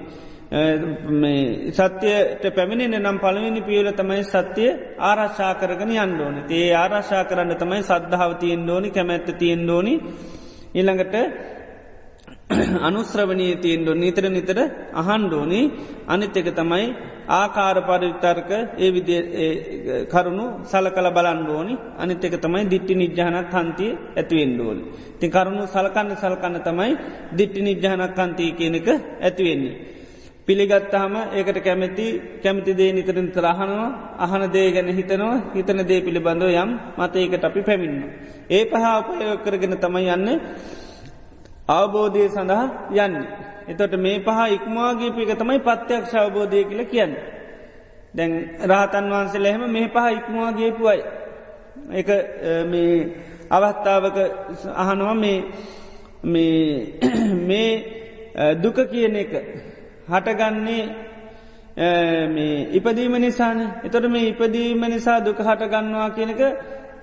සත්‍යයට පැමිණෙන නම් පළවෙනි පියවල තමයි සත්‍යය ආරශ්ා කරගෙන යන්ඩෝන ඒ ආරශ්ා කරන්න තමයි සද්ධාව තියෙන් ෝනි කැමැත්ත තියෙන් ෝනි ඉළඟට *clears throat* අනුස්්‍රවනී තියෙන් ො නිතර නිතර අහන්ඩෝනි අනිත් එක තමයි ආකාර පරිවිතර්ක ඒ විදි කරුණු සල කළ බලන්ඩෝනි අනිත් එක තමයි දිට්ටි නිජ්‍යානත් හන්තිය ඇතිවෙන් ඩෝනි. ති කරුණු සලකන්න සල්කන්න තමයි දිට්ටි නිජ්‍යානක් කන්තිය කියනක ඇතිවෙන්නේ. පිළිගත්තහම ඒකට කැමැති කැමති දේ නිතරින් තරහනවා අහන දේ ගැන හිතනවා හිතන දේ පිළිබඳව යම් මතයකට අපි පැමින්න. ඒ පහා උපයෝ කරගෙන තමයි යන්න අවබෝධය සඳහා යන්න. එතොට මේ පහ ඉක්මවාගේපික තමයි පත්‍යක්ෂ අවබෝධය කියල කියන්න. දැන් රාතන් වහන්සේ ලැහෙම මේ පහ ඉක්මවාගේපුයි. එක මේ අවස්ථාවක අහනවා මේ *coughs* දුක කියන එක හටගන්නේ ඉපදීම නිසාන එතොට මේ ඉපදීම නිසා දුක හටගන්නවා කියනක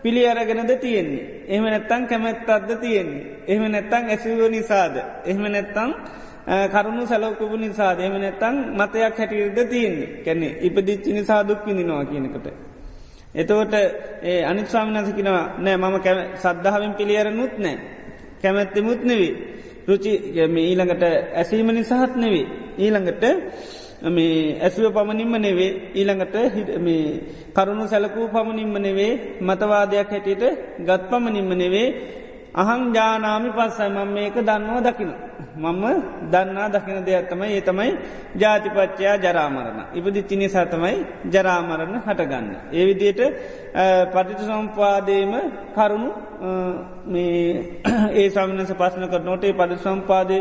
පිළි අරගෙනද තියෙන්නේ. එහම නැත්තං කැමැත්තත්ද තියෙන්නේ. එහම නැත්තං ඇසිව නිසාද. එහම නැත්තං කරුණු සැලෝකපු නිසා දෙම නැත්තං මතයක් හැටියද තියන්නේ කැනෙ ඉපදිච්චි නිසා දුක්කිදිනවා කියනකට. එතවට ඒ අනිස්වාමිනසකිනවා නෑ මම සද්ධාවෙන් පිළියරනුත් නෑ කැමැත්තෙමුත් නෙවී. රුචි ඊළඟට ඇසීම නිසාහත් නෙවේ. ඊළඟට මේ ඇසුව පමණින්ම නෙවේ ඊළඟට කරුණු සැලකූ පමණින්ම නෙවේ මතවාදයක් හැටියට ගත් පමණින්ම නෙවේ අහං ජානාමි පස්සයි මම මේක දන්නවා දකින. මම දන්නා දකින දෙයක් තමයි ඒ තමයි ජාතිපච්චයා ජරාමරණ. ඉපදිච්චි නිසා තමයි ජරාමරණ හටගන්න. ඒ විදියට පටිට සම්පාදයම කරුණු *clears throat* ඒ සමිනස පස්සනක නොටේ පඩි සම්පාදය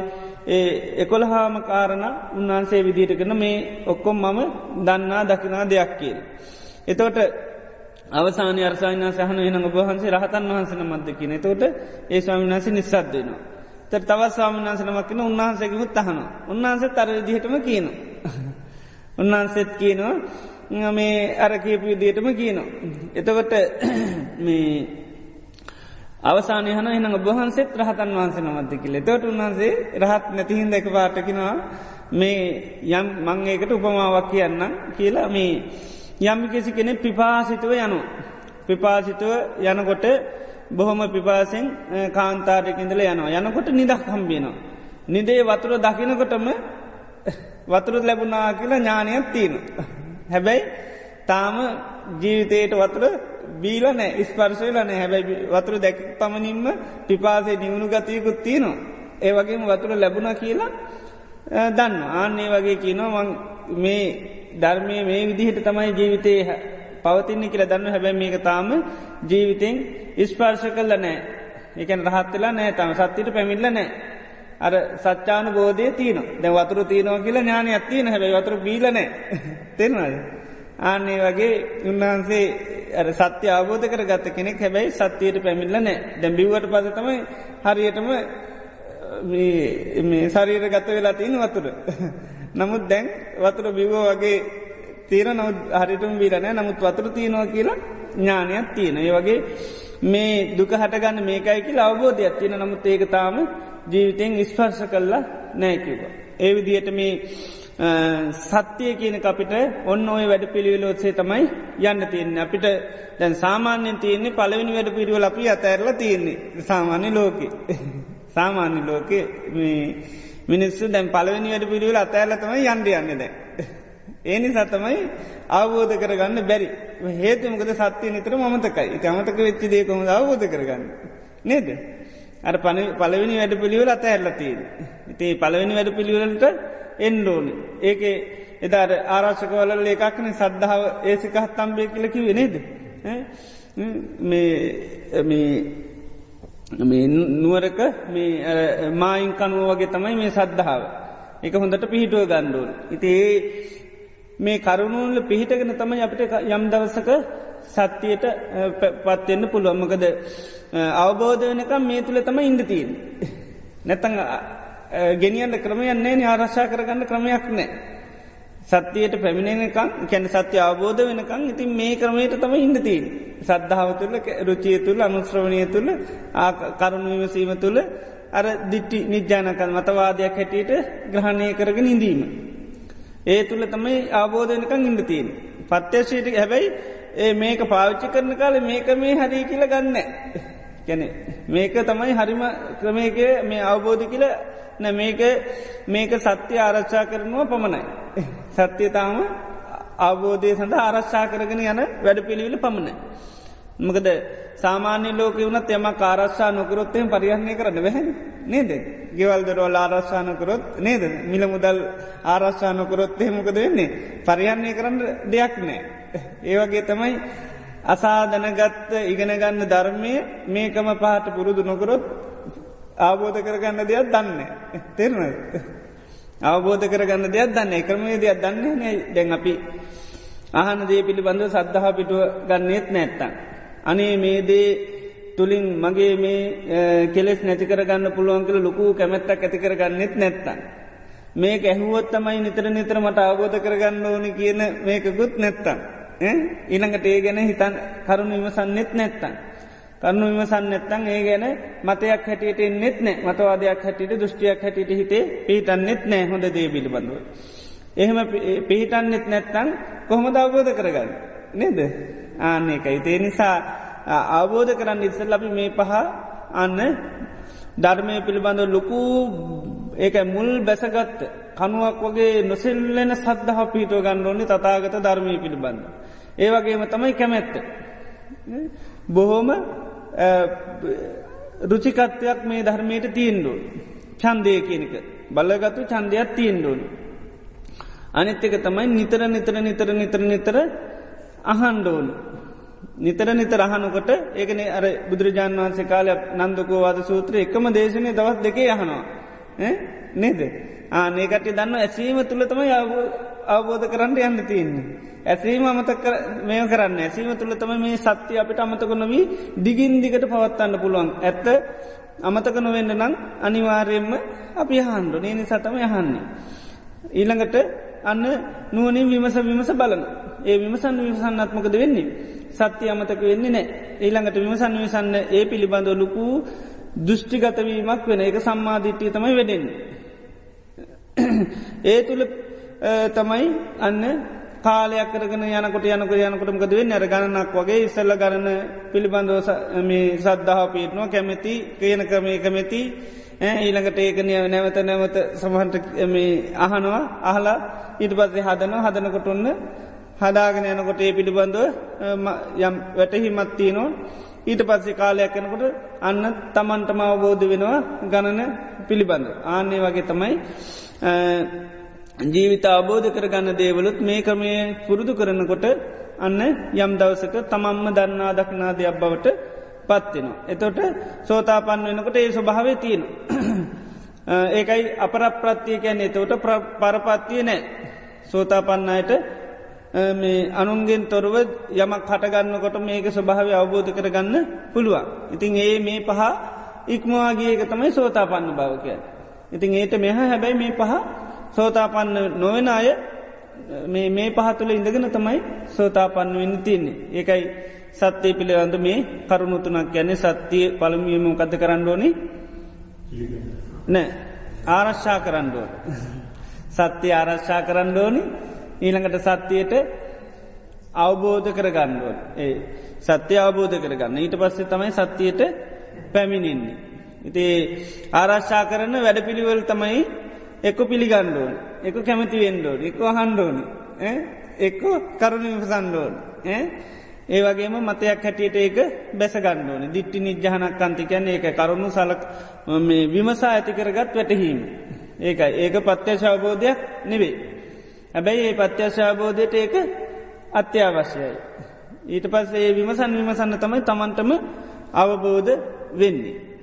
ඒ එකොළහාම කාරණ උන්වහන්සේ විදිට කන මේ ඔක්කොම් මම දන්නා දකිනා දෙයක් කියල. එතවට අවසාන අර්සායන සහන එන ඔබහන්සේ රහතන් වහන්සන මදකින තෝට ඒ ස්වාමිනාස නිසාද වෙනවා. තර තවත් ස්වාමිනාසනමක්කන උන්වහන්සේකිමුත් අහන. උන්වහන්සේ තර දිහටම කියන. උන්වහන්සෙත් කියනවා මේ අර කියපු විදියටම කියනවා. එතකොට මේ අවසානය හන එන ඔබහන්සේත් රහතන් වහන්සේ නමද කියල තොට උන්වහන්සේ රහත් නැතිහින් දැක පාටකිනවා මේ යම් මංඒකට උපමාවක් කියන්න කියලා මේ යම් කිසි කෙනෙ පිපාසිතුව යනු. පිපාසිතුව යනකොට බොහොම පිපාසෙන් කාන්තාරයකින්දල යනවා යනකොට නිදක් හම්බියනවා. නිදේ වතුර දකිනකොටම වතුර ලැබුණා කියලා ඥානයක් තියෙන. හැබැයි තාම ජීවිතයට වතුර බීල නෑ ස්පර්ශයල නෑ. හැබැයි වතුර දැක පමණින්ම පිපාසේ නිවුණු ගතයකුත් තියෙනවා. ඒ වගේම වතුර ලැබුණ කියලා දන්න ආන්නේ වගේ කියනවා මේ ධර්මය මේ විදිහට තමයි ජීවිතය පවතින්නේ කියල දන්න හැබැ මේක තාම ජීවිතෙන් ඉස්පර්ශ කල්ල නෑ. එකන රහත්වෙලා නෑ තම. සත්තිට පැමිල්ල නෑ. අර සච්චාන බෝධය තියන දැ වතුර තියනවා කියලා ඥානය ඇත්තියන හැබයි වතුර බීලනෑ *laughs* තෙනවාද. ආන්නේ වගේ උන්වහන්සේ සත්‍ය අවබෝධ කර ගත්ත කෙනෙක් හැබැයි සත්‍යයට පැමිල්ල නෑ දැම්බිවට පස තමයි හරියටම මේ ශරීර ගත වෙලා තියෙන වතුර. *laughs* නමුත් දැන් වතුර බිවෝ වගේ තීර නවත් හරිටම බීලනෑ නමුත් වතුර තියෙනවා කියලා ඥානයක් තියෙන. ඒ වගේ මේ දුක හටගන්න මේකයි කියලා අවබෝධයක් තියෙන නමුත් ඒකතාම ජීවිතයෙන් ස්පර්ශ කල්ලා නෑකිව. ඒ විදියට මේ සත්‍යය කියන අපිට ඔන්න ඔය වැඩ පිළිවිලෝත්සේ තමයි යන්න තියන්නේ අපිට දැන් සාමාන්‍යෙන් තියන්නේ පලවෙනි වැඩ පිරිවල අපි අතඇරල තියන්නේ සාමාන්‍ය ලෝකෙ. සාමාන්‍ය ලෝකෙ මිනිස්සු දැන් පලවෙනි වැඩ පිළිවෙල අතඇල්ලතම යන්ඩ යන්න දැ. ඒනි සතමයි අවබෝධ කරගන්න බැරි හේතුමකද සත්‍යය නිතර මතකයි එක අමතක වෙච්චි දේකොම අවබෝධ කරගන්න. නේද. අර පන පලවෙනි වැඩ පිළිවෙල අත ඇල්ලතිීද. ඉති පලවෙනි වැඩ පිළිවෙලට එන්ඩෝනි. ඒක එදාට ආරාශකවල ඒකක්න සද්ධාව ඒසිකහත් තම්බේ කියලකිව නේද. මේ මේ නුවරක මේ මායින් කනුව වගේ තමයි මේ සද්ධාව. එක හොඳට පිහිටුව ගණ්ඩුවන්. ඉති ඒ මේ කරුණුවල පිහිටගෙන තමයි අපිට යම් දවසක සත්‍යයට පත්වෙන්න පුළුවම්මකද අවබෝධ වෙනකම් මේ තුළ තම ඉන්ඩතිීන්. නැතං ගෙනියන්න ක්‍රමයන්නේ ආරශ්ා කරගන්න ක්‍රමයක් නෑ. සත්‍යයට පැමිණෙනකම් කැන සත්‍ය අවබෝධ වෙනකං ඉතින් මේ ක්‍රමයට තම ඉන්නතිී. සද්ධාව තුළ රුචිය තුළ අනුශ්‍රවණය තුළ කරුණු විමසීම තුළ අර දිට්ටි නිජ්‍යානකල් මතවාදයක් හැටියට ග්‍රහණය කරගෙන ඉඳීම. ඒ තුළ තමයි අවබෝධනකං ඉන්නතිීන්. පත්‍යශීට හැබැයි ඒ මේක පාවිච්චි කරන කාල මේක මේ හරි කියල ගන්න. ගැන මේක තමයි හරිම ක්‍රමයක මේ අවබෝධ කියල නැ මේක මේක සත්‍යය ආරච්චා කරනවා පමණයි. සත්‍යතාම අවබෝධය සඳ ආරශ්ා කරගෙන යන වැඩ පිළිවිල පමණ. මකද සාමාන්‍ය ලෝක වුණත් එම කාරශ්ා නොකරොත්තයෙන් පරිහණය කරන්න වැහැන් නේද. ගෙවල් දරවල් ආරශ්ානකරොත් නේද මිල මුදල් ආරශ්ානකරොත් එහෙමකද වෙන්නේ පරිහණය කරන්න දෙයක් නෑ. ඒවගේ තමයි අසාධනගත්ත ඉගෙනගන්න ධර්මය මේකම පහට පුරුදු නොකරොත් අවබෝධ කරගන්න දෙයක් දන්න. තෙරනද. අවබෝධ කරගන්න දෙයක් දන්න ක්‍රමේ දෙයක් දන්නේ නෑ දැන් අපි අහන දේ පිළිබඳව සද්ධහ පිටුව ගන්නෙත් නැත්තන්. අනේ මේ දේ තුළින් මගේ මේ කෙලෙස් නැති කරගන්න පුළුවන් කළ ලොකු කැමැත්තක් ඇති කරගන්නෙත් නැත්තන්. මේක ඇහුවොත් තමයි නිතර නිතර මට අවබෝධ කරගන්න ඕනි කියන මේකකුත් නැත්තන්. ඊළඟට ඒ ගැන හිතන් කරුණු විමසන්නෙත් නැත්තන්. කන්නු විමසන්න නැත්තං ඒ ගැන මතයක් හැටියට නෙත් නෑ මතවාදයක් හැටියට දෘෂ්ටියක් හැටියට හිතේ පිහිටන් නෙත් නෑ හොඳ දේ පිළිබඳව. එහෙම පිහිටන්නෙත් නැත්තං කොහොමද අවබෝධ කරගන්න. නේද ආන්න එකයි. තේ නිසා අවබෝධ කරන්න ඉස්සල් ලබි මේ පහ අන්න ධර්මය පිළිබඳ ලොකු ඒක මුල් බැසගත්ත කනුවක් වගේ නොසෙල්ලෙන සද්ධහ පිහිටෝ ගන්න ඕන්නේ තතාගත ධර්මය පිළිබඳ. ඒවගේම තමයි කැමැත්ත. බොහෝම රුචිකත්වයක් මේ ධර්මයට තියෙන්ඩුව. චන්දය කියනක බලගත්තු චන්දයක් තියෙන්ඩුවන. අනිත්්‍යක තමයි නිතර නිතර නිතර නිතර නිතර අහන්ඩෝන. නිතර නිතර අහනකොට ඒකන අර බුදුරජාන් වන්සේ කාලයක් නන්දකෝවාද සූත්‍ර එකම දේශනය දවත් දෙකේ යහනවා. නේද. ආනේකට දන්න ඇසීම තුළ තම අවබෝධ කරන්න යන්න තියන්නේ. ඇසීම අමතක මේ කරන්න ඇසීම තුළ තම මේ සත්‍යය අපිට අමතක නොවී දිගින් දිගට පවත්තන්න පුළුවන්. ඇත්ත අමතක නොවෙන්න නම් අනිවාර්යෙන්ම අපි හන්ඩු නේනි සතම යහන්නේ. ඊළඟට අන්න නුවනින් විමස විමස බලන ඒ විමසන්න විමසන්නත්මකද වෙන්නේ. සත්‍යය අමතක වෙන්නේ නෑ ඊළඟට විමසන්න විසන්න ඒ පිළිබඳව ලොකූ දෘෂ්ටිගතවීමක් වෙන එක සම්මාධිට්්‍යය තමයි වෙඩෙන්. *clears throat* ඒ තුළ තමයි අන්න කාලයක් කරගෙන යනකොට යනක යනකොටමකද වෙන්න? අර ගණනක් වගේ ඉස්සල්ල ගරන පිළිබඳව මේ සද්ධාව පීටනවා. කැමැති කියන ක්‍රමය කැමැති ඊළඟට ඒකනය නැවත නැවත සමහන්ට අහනවා අහලා ඊට පස්සේ හදනවා. හදනකොට ඔන්න හදාගෙන යනකොට ඒ පිළිබඳව යම් වැටහිමත්තියනවා ඊට පස්සේ කාලයක් යනකොට අන්න තමන්ටම අවබෝධ වෙනවා ගණන පිළිබඳ. ආන්නේ වගේ තමයි ජීවිත අබෝධ කරගන්න දේවලුත් මේ ක්‍රමය පුරුදු කරනකොට අන්න යම් දවසක තමම්ම දන්නා දක්නා දෙයක් බවට පත්වෙනවා. එතොට සෝතාපන් වෙනකොට ඒ ස්වභාවය තියෙන. *clears throat* ඒකයි අපරප්‍රත්තිය කියන්නේ එතවට පරපත්තිය නෑ. සෝතාපන්නයට මේ අනුන්ගෙන් තොරව යමක් හටගන්නකොට මේක ස්වභාව අවබෝධ කරගන්න පුළුවන්. ඉතින් ඒ මේ පහ ඉක්මවාගේක තමයි සෝතාපන්න භාවකය. ඉතින් ඒට මෙහ හැබැයි මේ පහ සෝතාපන්න නොවෙන අය මේ පහතුළ ඉඳගෙන තමයි සෝතාපන්න වෙන්න තින්නේ. ඒකයි සත්‍යය පිළිබඳ මේ කරුණුතුනක් ගැන්නේ සත්‍යය පළමියම කද කරන්න ඕනි? නෑ. ආරශ්ා කරන්නඩෝ. සත්‍යය ආරශ්ා කරන්න ඕනි. ඊළඟට සත්‍යයට අවබෝධ කරගන්නුවන් ඒ සත්‍ය අවබෝධ කරගන්න. ඊට පස්සේ තමයි සත්‍යයට පැමිණින්නේ. ඉති ආරශ්ා කරන වැඩ පිළිවල් තමයි එක්ක පිළිගණ්ඩුවන් එක කැමති වෙන්ඩෝන් එක හන්ඩෝනි එක්ක කරුණ විසන්ඩෝන් ඒ වගේම මතයක් හැටියට ඒක බැසගණ්ඩෝන දිට්ටි නිජ්ජහනක් අන්තිකැන ඒක කරුණු සලක් විමසා ඇතිකරගත් වැටහීම. ඒකයි ඒක පත්්‍යශවබෝධයක් නෙවේ. හැබැයි ඒ පත්‍යශාබෝධයට ඒක අත්‍යවශ්‍යයි. ඊට පස්සේ විමසන් විමසන්න තමයි තමන්ටම අවබෝධ වෙන්නේ.